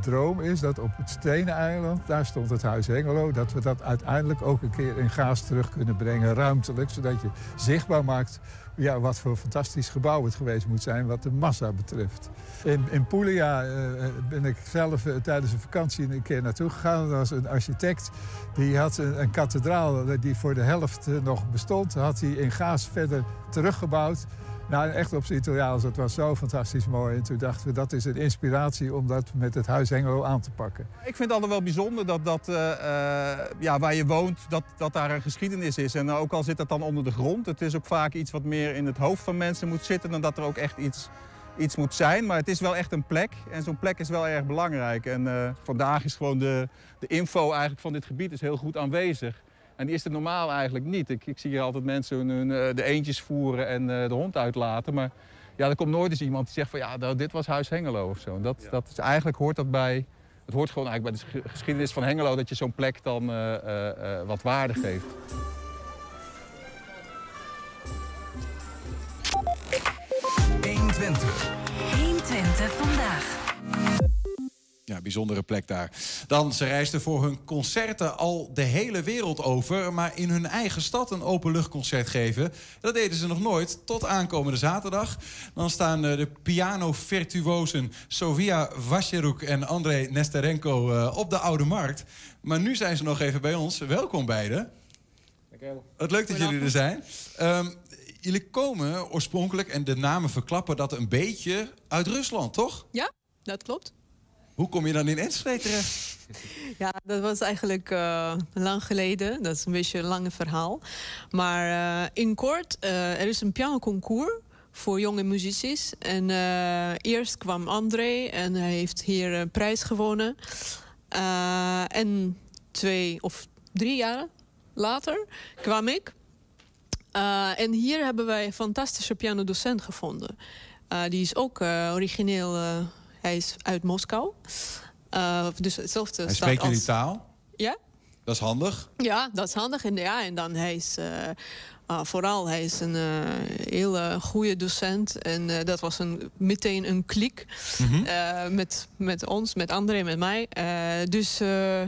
droom is dat op het Stenen Eiland, daar stond het Huis Hengelo, dat we dat uiteindelijk ook een keer in Gaas terug kunnen brengen, ruimtelijk, zodat je zichtbaar maakt ja, wat voor fantastisch gebouw het geweest moet zijn wat de massa betreft. In, in Puglia uh, ben ik zelf uh, tijdens een vakantie een keer naartoe gegaan. Dat was een architect. Die had een, een kathedraal die voor de helft eh, nog bestond. Had hij in Gaas verder teruggebouwd. Nou, echt op zijn Italiaans. Dat was zo fantastisch mooi. En toen dachten we, dat is een inspiratie om dat met het Huis Hengelo aan te pakken. Ik vind het altijd wel bijzonder dat, dat eh, eh, ja, waar je woont, dat, dat daar een geschiedenis is. En ook al zit dat dan onder de grond, het is ook vaak iets wat meer in het hoofd van mensen moet zitten... dan dat er ook echt iets, iets moet zijn. Maar het is wel echt een plek en zo'n plek is wel erg belangrijk. En eh, vandaag is gewoon de, de info eigenlijk van dit gebied is heel goed aanwezig. En die is er normaal eigenlijk niet. Ik, ik zie hier altijd mensen hun, hun, eh, de eentjes voeren en eh, de hond uitlaten. Maar ja, er komt nooit eens iemand die zegt van ja, nou, dit was Huis Hengelo of zo. En dat, dat is, eigenlijk hoort dat bij... Het hoort gewoon eigenlijk bij de ges- geschiedenis van Hengelo... dat je zo'n plek dan eh, eh, eh, wat waarde geeft. Twente. Ja, bijzondere plek daar. Dan, ze reisden voor hun concerten al de hele wereld over... maar in hun eigen stad een openluchtconcert geven... dat deden ze nog nooit, tot aankomende zaterdag. Dan staan eh, de piano-virtuosen Sofia Vacheruk en André Nesterenko eh, op de Oude Markt. Maar nu zijn ze nog even bij ons. Welkom beiden. Wat leuk dat jullie er zijn. Ehm, jullie komen oorspronkelijk, en de namen verklappen dat een beetje uit Rusland, toch? Ja, dat klopt. Hoe kom je dan in Enschede terecht? Ja, dat was eigenlijk eh, lang geleden. Dat is een beetje een lange verhaal. Maar eh, in kort, eh, er is een pianoconcours voor jonge muzicis. En eerst kwam André en hij heeft hier een prijs gewonnen. En twee of drie jaar later kwam ik. En hier hebben wij een fantastische pianodocent gevonden. Die is ook origineel, hij is uit Moskou. Eh, dus hetzelfde Hij spreekt jullie als- taal. Ja, Dat is handig. ja, dat is handig. En, ja, en dan hij is ah, vooral hij is een eh, hele goede docent. En dat was een, meteen een klik eh, met, met ons, met André, met mij. Dus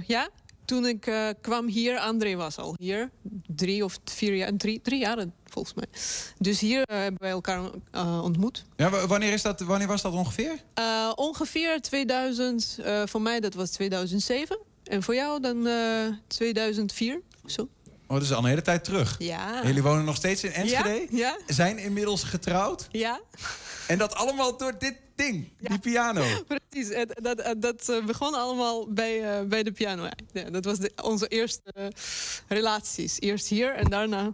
ja, toen ik eh, kwam hier, André was al hier. Drie of vier jaar, drie, drie jaar volgens mij. Dus hier eh, hebben wij elkaar eh, ontmoet. Ja, wa- wanneer, is dat, wanneer was dat ongeveer? Ongeveer 2000, eh, voor mij dat was 2007. En voor jou dan eh 2004 of zo. Oh, dat is al een hele tijd terug. Ja. Jullie wonen nog steeds in Enschede? Ja, Zijn inmiddels getrouwd? Ja. En dat allemaal door dit ding, die piano. Precies, en dat, dat, dat eh, begon allemaal bij, eh, bij de piano. Ja, dat was de, onze eerste eh, relaties. Eerst hier en daarna...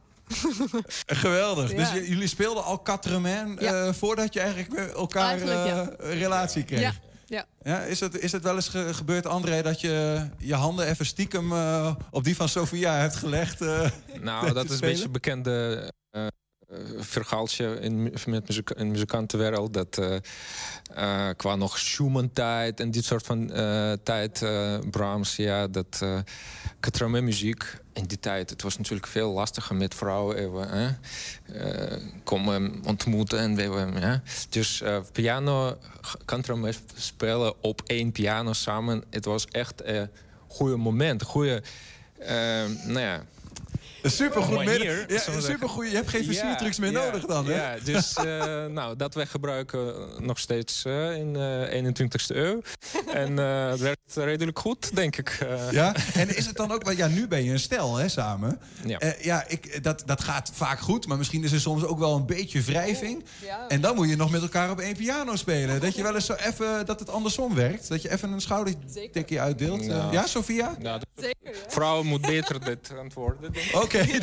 Geweldig. Ja. Dus jullie speelden al Quatre-Main eh, voordat je eigenlijk met elkaar Eigenlijk, eh, relatie kreeg? Ja, ja. Ja, is, het, is het wel eens ge- gebeurd, André, dat je je handen even stiekem eh, op die van Sofia hebt gelegd? eh, Nou, dat is een beetje een bekende eh, eh, verhaaltje in, met muziek, in muzikantenwereld. Dat eh, eh, qua nog Schumann-tijd en dit soort van eh, tijd, eh, Brahms, ja, dat uh, muziek in die tijd, het was natuurlijk veel lastiger met vrouwen even, hè, eh, komen ontmoeten en ja. Dus eh, piano, country spelen op één piano samen, het was echt een goede moment, goede, eh, nou ja. Een supergoed manier, ja, een supergoed- je hebt geen versiertrucs meer nodig dan, hè? Ja, dus eh, nou, dat wij gebruiken nog steeds eh, in de 21ste eeuw. en eh, het werkt redelijk goed, denk ik. eh. Ja, en is het dan ook... wel- Ja, nu ben je een stel, hè, samen. Ja. Eh, ja, ik, dat, dat gaat vaak goed, maar misschien is er soms ook wel een beetje wrijving. En dan moet je nog met elkaar op één piano spelen. Dat je wel eens zo even, dat het andersom werkt. Dat je even een schoudertikje uitdeelt. Ja. Eh, ja, Sofia? Ja, dat- Vrouwen moet beter dit antwoorden. ik. Oké,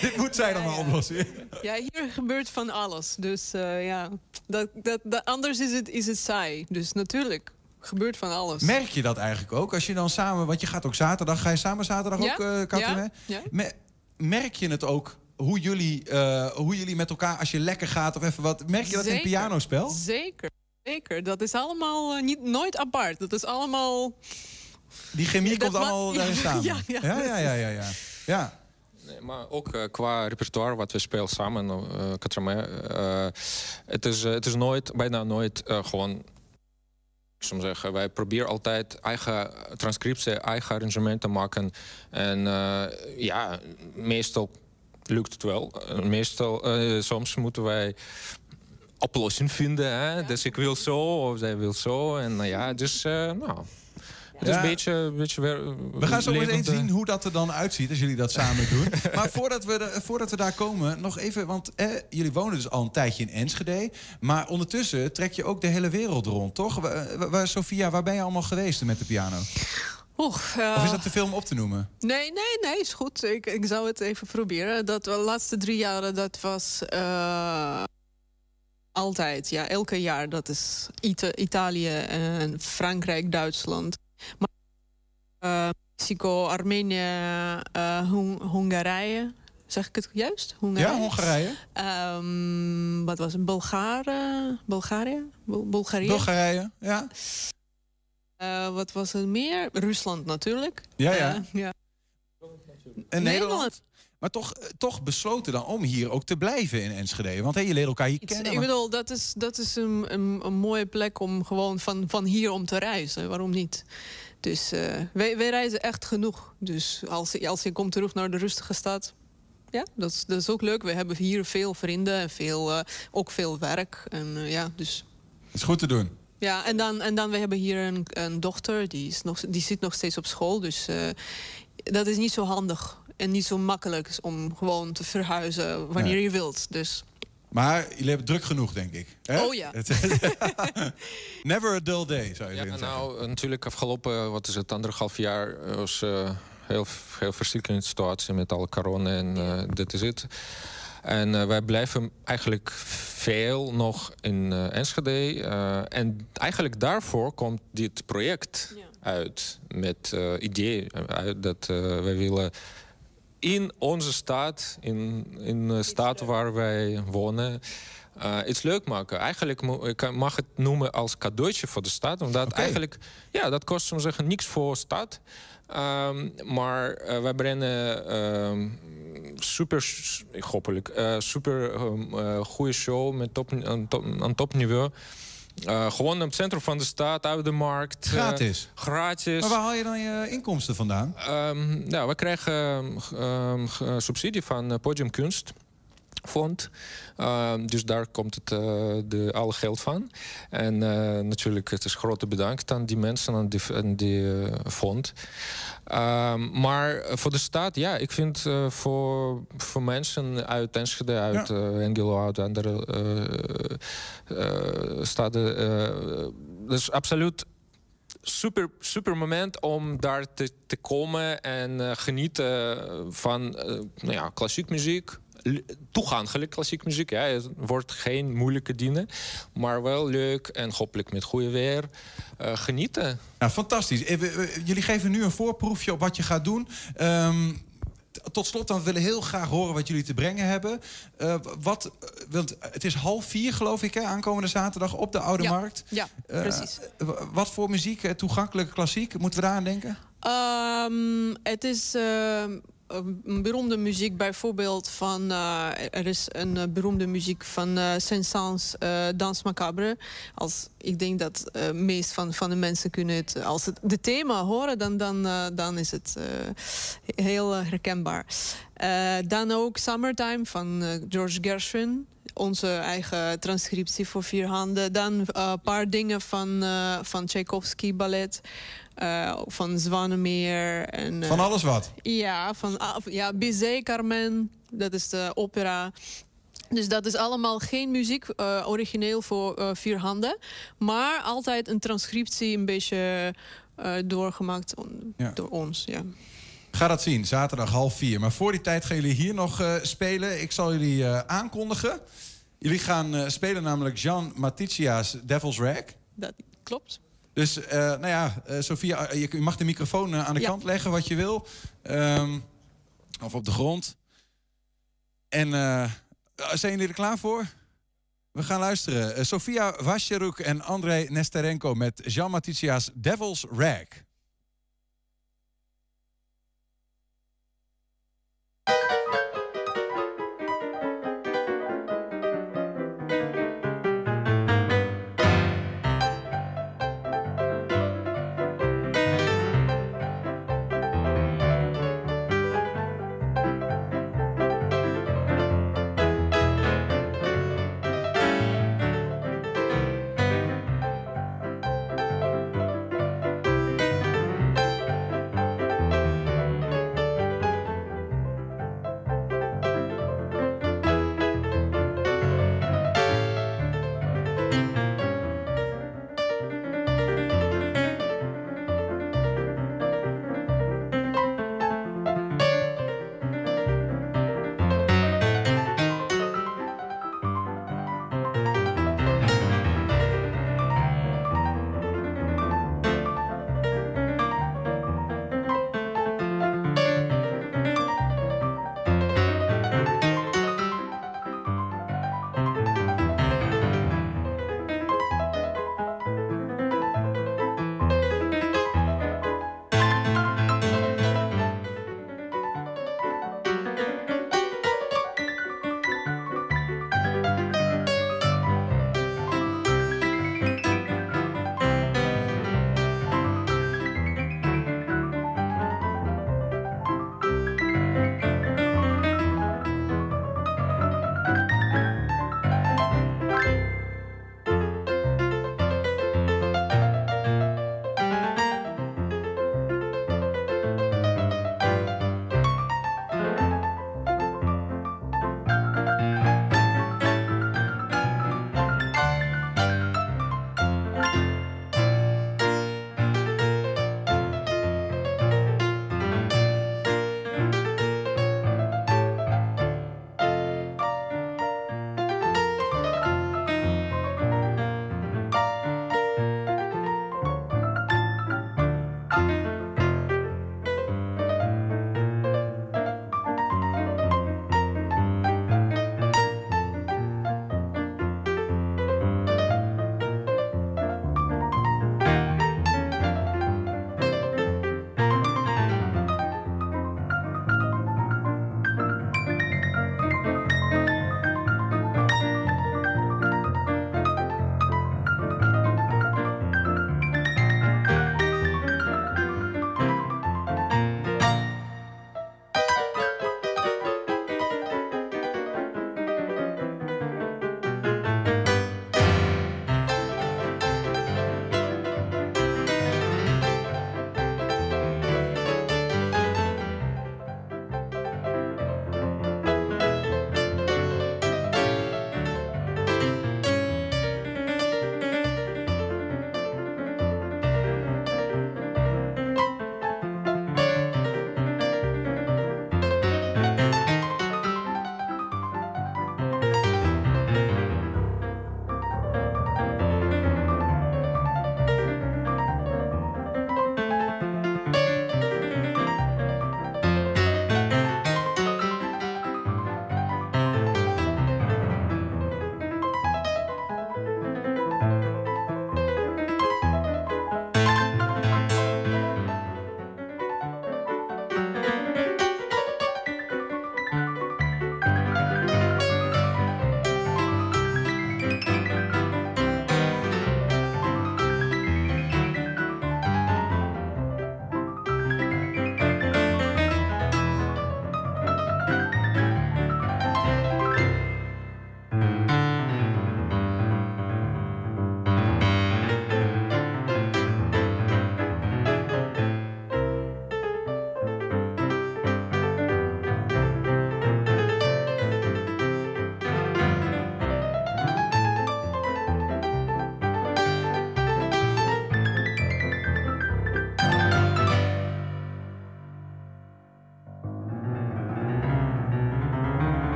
dit, moet zij dan maar oplossen. Ja, hier gebeurt van alles. Dus eh, ja, dat, dat, dat, anders is het, is het saai. Dus natuurlijk, gebeurt van alles. Merk je dat eigenlijk ook? Als je dan samen, want je gaat ook zaterdag, ga je samen zaterdag Ja, ook, uh, Katrin? ja, ja. Me- merk je het ook hoe jullie, eh, hoe jullie met elkaar, als je lekker gaat of even wat, merk je dat in Zeker, pianospel? Zeker, zeker. Dat is allemaal niet, nooit apart. Dat is allemaal... Die chemie komt ma- allemaal daarin samen. ja, ja, ja, ja, ja, ja, ja. Nee, maar ook eh, qua repertoire wat we spelen samen, eh Katramé, eh, het, is, het is nooit, bijna nooit eh, gewoon. Ik zou zeggen, wij proberen altijd eigen transcriptie, eigen arrangement te maken. En eh, ja, meestal lukt het wel. Meestal, eh, soms moeten wij oplossing vinden. Hè? Dus ik wil zo, of zij wil zo. En nou ja, dus eh, nou. Het is een beetje, een beetje weer, We gaan zo meteen levende- zien hoe dat er dan uitziet als jullie dat samen doen. maar voordat we, voordat we daar komen, nog even... want eh, jullie wonen dus al een tijdje in Enschede... maar ondertussen trek je ook de hele wereld rond, toch? Waar, waar- waar- Sophia, waar ben je allemaal geweest met de piano? Oeh, eh, Of is dat te veel om op te noemen? Nee, nee, nee, is goed. Ik, ik zou het even proberen. Dat de laatste drie jaren, dat was eh, altijd, ja, elke jaar. Dat is Ita- Italië en Frankrijk, Duitsland. Maar eh, Mexico, Armenië, Hon- Hongarije. Zeg ik het juist? Hongarije? Ja, Hongarije. Ehm, wat was het? Bulgaren? Bulgarije? Bul- Bulgarije? Bulgarije, ja. Eh, wat was het meer? Rusland natuurlijk. Ja, ja. Ja. En Nederland? Nederland. Maar toch, eh, toch besloten dan om hier ook te blijven in Enschede. Want hé, je leert elkaar hier kennen. Ik bedoel, dat is, dat is een, een, een mooie plek om gewoon van, van hier om te reizen. Waarom niet? Dus eh, wij, wij reizen echt genoeg. Dus als, je- als je komt terug naar de rustige stad... Ja, dat is, dat is ook leuk. We hebben hier veel vrienden en veel, eh, ook veel werk. En, ja, dus, is goed te doen. ja, en dan, en dan we hebben hier een, een dochter, die, is nog, die zit nog steeds op school. Dus dat is niet zo handig en niet zo makkelijk om gewoon te verhuizen wanneer Nee. je wilt. Dus Maar jullie hebben druk genoeg, denk ik. Hè? Oh ja. Never a dull day, zou je Ja, zeggen. nou, natuurlijk afgelopen, wat is het, anderhalf jaar eh, was eh, heel, heel verschrikkelijke situatie met alle corona en eh, dit is het. En eh, wij blijven eigenlijk veel nog in eh, Enschede. eh, en eigenlijk daarvoor komt dit project uit met eh idee uit dat eh, wij willen in onze stad, in, in de stad waar wij wonen, eh, iets leuk maken. Eigenlijk ik mag het noemen als cadeautje voor de stad. Omdat eigenlijk, ja, dat kost soms zeggen niks voor de stad. Ehm, maar eh, wij brengen ehm, super, hopelijk, eh, super ehm, eh, goede show met top, aan, top, aan topniveau. Eh, gewoon in het centrum van de stad, uit de markt. eh, Gratis? gratis. Maar waar haal je dan je inkomsten vandaan? Nou, we krijgen ehm, ehm, eh, subsidie van uh, Podium Kunstfonds. Ehm, dus daar komt het eh, de, alle geld van. En eh, natuurlijk, het is grote bedankt aan die mensen, aan die, aan die eh, fond. Ehm, maar voor de staat, ja, ik vind voor, voor mensen uit Enschede, uit eh Hengelo, uit andere staden, dat is absoluut super, super moment om daar te, te komen en genieten van nou ja, klassiek muziek. Toegankelijk klassiek muziek. Ja. Het wordt geen moeilijke dingen, maar wel leuk en hopelijk met goede weer. eh, genieten. Ja, fantastisch. Eh, Jullie geven nu een voorproefje op wat je gaat doen. Ehm, tot slot, dan willen we heel graag horen wat jullie te brengen hebben. Eh, wat, want het is half vier, geloof ik, hè, aankomende zaterdag op de Oude Ja, Markt. ja, precies. wat voor muziek, eh, toegankelijke klassiek, moeten we daar aan denken? Ehm, het is ehm, een beroemde muziek bijvoorbeeld van... eh, er is een eh, beroemde muziek van eh Saint-Saëns Dans Macabre. Als, ik denk dat eh meest van, van de mensen kunnen het... Als het de thema horen, dan, dan, dan is het heel herkenbaar. Eh, dan ook Summertime van eh, George Gershwin onze eigen transcriptie voor vier handen. Dan een paar dingen van, eh van Tchaikovsky ballet. eh, van Zwanemeer. En, eh, Van alles wat? Ja, van ah, ja, Bizet, Carmen. Dat is de opera. Dus dat is allemaal geen muziek eh, origineel voor eh, vier handen. Maar altijd een transcriptie een beetje eh, doorgemaakt on- Ja. door ons. Ja. Ga dat zien, zaterdag half vier. Maar voor die tijd gaan jullie hier nog eh, spelen. Ik zal jullie eh, aankondigen. Jullie gaan eh, spelen namelijk Jean Maticia's Devil's Rag. Dat klopt. Dus, nou ja, eh, je, je mag de microfoon aan de Ja. kant leggen wat je wil. Ehm, of op de grond. En zijn jullie er klaar voor? We gaan luisteren. Sofia Wasjeruk en Andrei Nesterenko met Jean Maticia's Devil's Rag.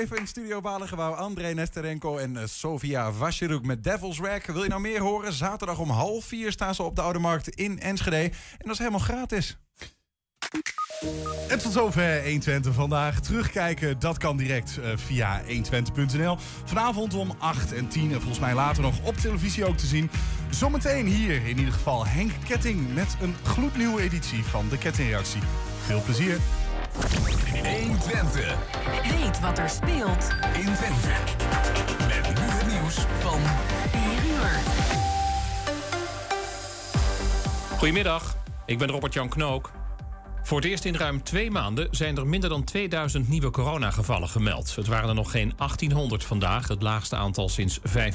Live in Studio Balengebouw. André Nesterenko en uh, Sofia Vasjeroek met Devil's Rack. Wil je nou meer horen? Zaterdag om half vier staan ze op de Oude Markt in Enschede. En dat is helemaal gratis. En tot zover 120 vandaag. Terugkijken, dat kan direct uh, via 120.nl. Vanavond om 8 en 10 en volgens mij later nog op televisie ook te zien. Zometeen hier in ieder geval Henk Ketting met een gloednieuwe editie van de Kettingreactie. Veel plezier. 120. Weet wat er speelt in Twente. Met nu het nieuws van 4 uur. Goedemiddag, ik ben Robert-Jan Knook. Voor het eerst in ruim twee maanden zijn er minder dan 2000 nieuwe coronagevallen gemeld. Het waren er nog geen 1800 vandaag, het laagste aantal sinds 5